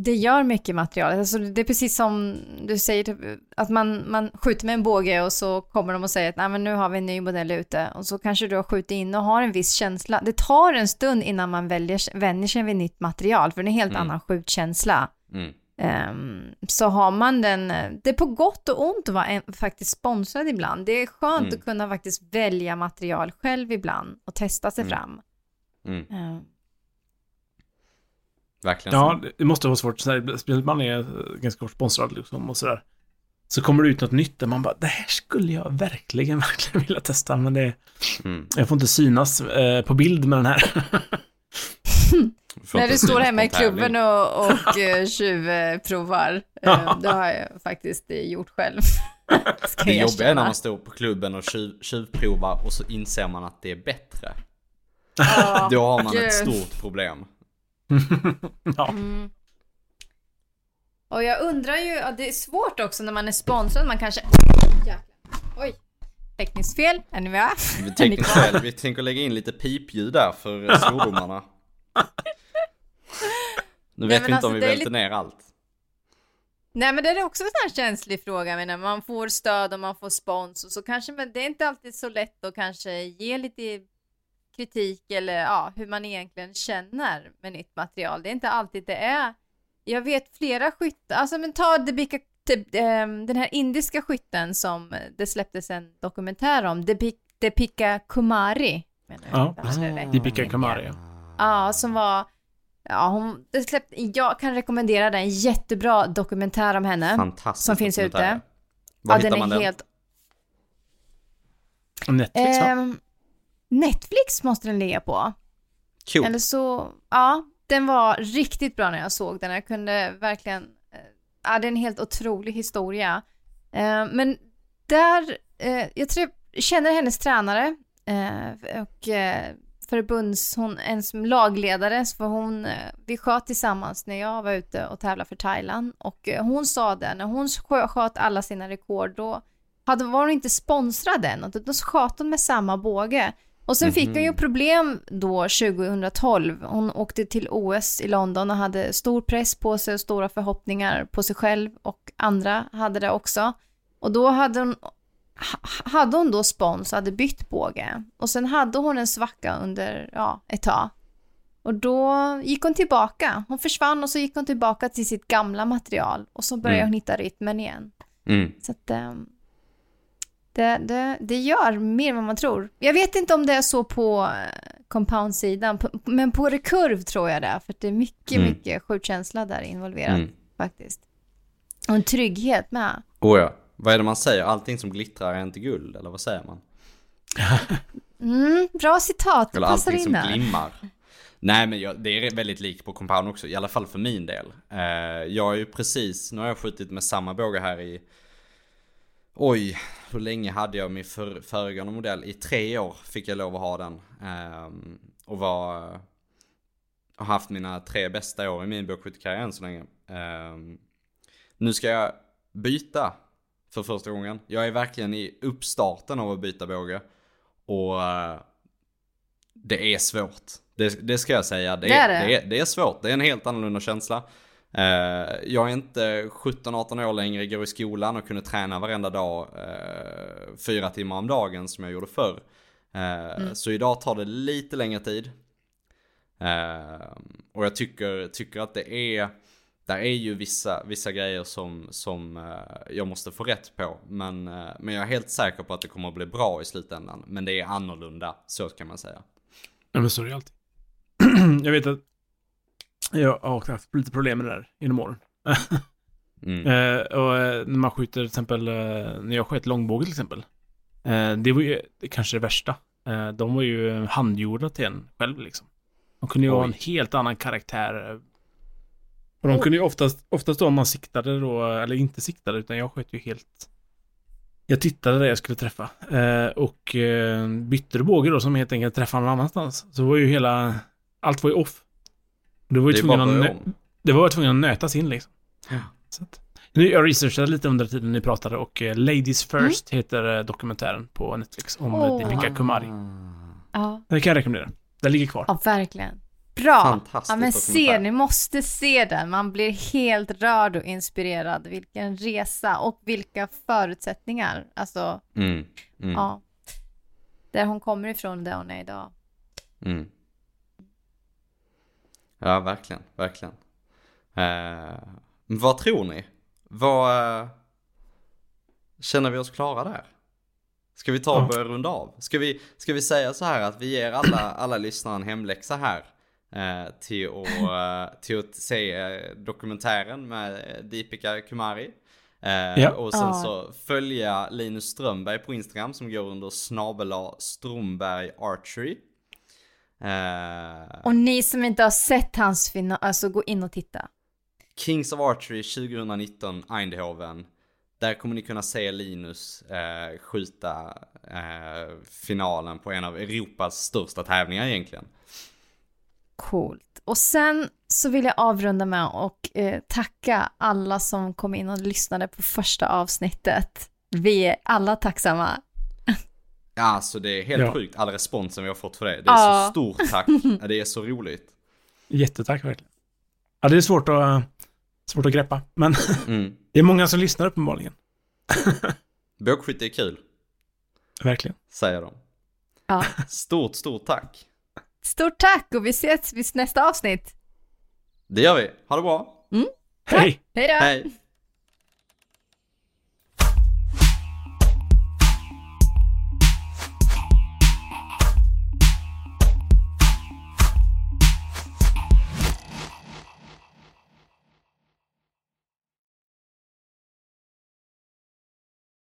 det gör mycket material. Alltså, det är precis som du säger, typ, att man, man skjuter med en båge och så kommer de och säger att Nej, men nu har vi en ny modell ute. Och så kanske du har skjutit in och har en viss känsla. Det tar en stund innan man väljer, vänjer sig vid nytt material, för det är en helt Mm. annan skjutkänsla. Mm. Ehm, så har man den, det är på gott och ont att vara en, faktiskt sponsrad ibland. Det är skönt Mm. att kunna faktiskt välja material själv ibland och testa sig Mm. fram. Mm. Verkligen Ja, det måste vara svårt, speciellt man är eh, ganska hårt sponsrad liksom och sådär. Så kommer det ut något nytt där man bara, det här skulle jag verkligen, verkligen vilja testa, men det, Mm. jag får inte synas eh, på bild med den här. När du står hemma i klubben och, och eh, tjuvprovar. Eh, det har jag faktiskt gjort själv. Det jobbiga är när man står på klubben och tjuv, tjuvprovar och så inser man att det är bättre. Ja, Då har man gud. ett stort problem. ja. Mm. Och jag undrar ju, ja, det är svårt också när man är sponsrad, man kanske... Oj. Tekniskt fel, är ni med? Vi tänker, själv, vi tänker lägga in lite pipljud där för svordomarna. Nu vet men vi inte alltså, om vi välter lite- ner allt. Nej men det är också en sån här känslig fråga, men när man får stöd och man får spons och så kanske, men det är inte alltid så lätt att kanske ge lite kritik eller ja, hur man egentligen känner med nytt material. Det är inte alltid det är. Jag vet flera skyttar, alltså men ta Debika, ehm, den här indiska skytten som det släpptes en dokumentär om, Debik- Depika Kumari. Ja. Deepika Kamari. ja. Som var, ja hon, det släppte, jag kan rekommendera den, en jättebra dokumentär om henne. Fantastiskt. som finns ute. Var ja, hittar den man är den? helt... Netflix va? Netflix måste den ligga på. Cool. Eller så, ja, den var riktigt bra när jag såg den. Jag kunde verkligen, eh, ja, det är en helt otrolig historia. Eh, men där, eh, jag tror jag känner hennes tränare och förbunds, hon, en som lagledare, för hon, vi sköt tillsammans när jag var ute och tävlade för Thailand och hon sa det, när hon skö- sköt alla sina rekord då hade, var hon inte sponsrad än, då sköt hon med samma båge. Och sen fick hon ju problem då 2012. Hon åkte till OS i London och hade stor press på sig och stora förhoppningar på sig själv och andra hade det också. Och då hade hon, ha- hade hon då spons och hade bytt båge. Och sen hade hon en svacka under, ja, ett tag. Och då gick hon tillbaka. Hon försvann och så gick hon tillbaka till sitt gamla material. Och så började Mm. hon hitta rytmen igen. Mm. Så att ehm, det, det, det gör mer än vad man tror. Jag vet inte om det är så på eh, compound-sidan, men på rekurv tror jag det är, för det är mycket, Mm. mycket skjutkänsla där involverat Mm. faktiskt. Och en trygghet med. Oh ja. Vad är det man säger? Allting som glittrar är inte guld, eller vad säger man? Mm, bra citat, det Eller passar allting in som där. glimmar. Nej men jag, det är väldigt likt på compound också, i alla fall för min del. Eh, jag är ju precis, nu har jag skjutit med samma båge här i Oj, hur länge hade jag min för, föregående modell? I tre år fick jag lov att ha den. Eh, och var, har haft mina tre bästa år i min bågskyttekarriär än så länge. Eh, nu ska jag byta för första gången. Jag är verkligen i uppstarten av att byta båge. Och uh, det är svårt. Det, det, ska jag säga. Det, Det är det. Det, är, det är svårt. Det är en helt annorlunda känsla. Eh, jag är inte 17-18 år längre, går i skolan och kunde träna varenda dag eh, fyra timmar om dagen som jag gjorde förr. Eh, Så idag tar det lite längre tid. Och jag tycker, tycker att det är, där är ju vissa, vissa grejer som, som jag måste få rätt på. Men, men jag är helt säker på att det kommer att bli bra i slutändan. Men det är annorlunda, så kan man säga. Ja, men så är det alltid. jag vet att jag har haft lite problem med det där inom åren. Mm. Eh, och eh, när man skjuter till exempel, eh, när jag sköt långbåge till exempel. Eh, det var ju kanske det värsta. Eh, de var ju handgjorda till en själv liksom. De kunde ju ha en helt annan karaktär. Och de kunde ju oftast, oftast då om man siktade då, eller inte siktade, utan jag sköt ju helt... Jag tittade där jag skulle träffa. Eh, och eh, bytte du båge då som helt enkelt träffade någon annanstans. Så var ju hela... Allt var ju off. Det var ju tvungen att, det var tvungen att nötas in liksom. Ja. Så att, nu, jag researchade lite under tiden ni pratade och eh, Ladies First heter eh, dokumentären på Netflix om oh. Deepika Kumari. Ja, Det kan jag rekommendera. Den ligger kvar. ja verkligen. Bra! Ja men se, ni måste se den. Man blir helt rörd och inspirerad. Vilken resa och vilka förutsättningar. Alltså, Mm. Mm. ja. Där hon kommer ifrån, där hon är idag. Mm. Ja, verkligen, verkligen. Eh, vad tror ni? Vad... eh, känner vi oss klara där? Ska vi ta och Ja. börja runda av? Ska vi, ska vi säga så här att vi ger alla, alla lyssnare en hemläxa här? Eh, till, att, eh, till att se eh, dokumentären med eh, Deepika Kumari. Eh, Ja. Och sen så följa Linus Strömberg på Instagram som går under snabela Stromberg Archery. Eh, Och ni som inte har sett hans final, alltså gå in och titta. Kings of Archery 2019 Eindhoven. Där kommer ni kunna se Linus eh, skjuta eh, finalen på en av Europas största tävlingar egentligen. Coolt. Och sen så vill jag avrunda med eh, tacka alla som kom in och lyssnade på första avsnittet. Vi är alla tacksamma. Ja, alltså det är helt Ja. sjukt all responsen vi har fått för det. Det är Ja. så stort tack. Ja, det är så roligt. Jättetack verkligen. Ja, det är svårt att, svårt att greppa. Men Mm. det är många som lyssnar uppenbarligen. Bågskytte är kul, Verkligen. säger de. Ja. Stort, stort tack. Stort tack och vi ses vid nästa avsnitt. Det gör vi. Ha det bra. Hej! Hej då! Hej.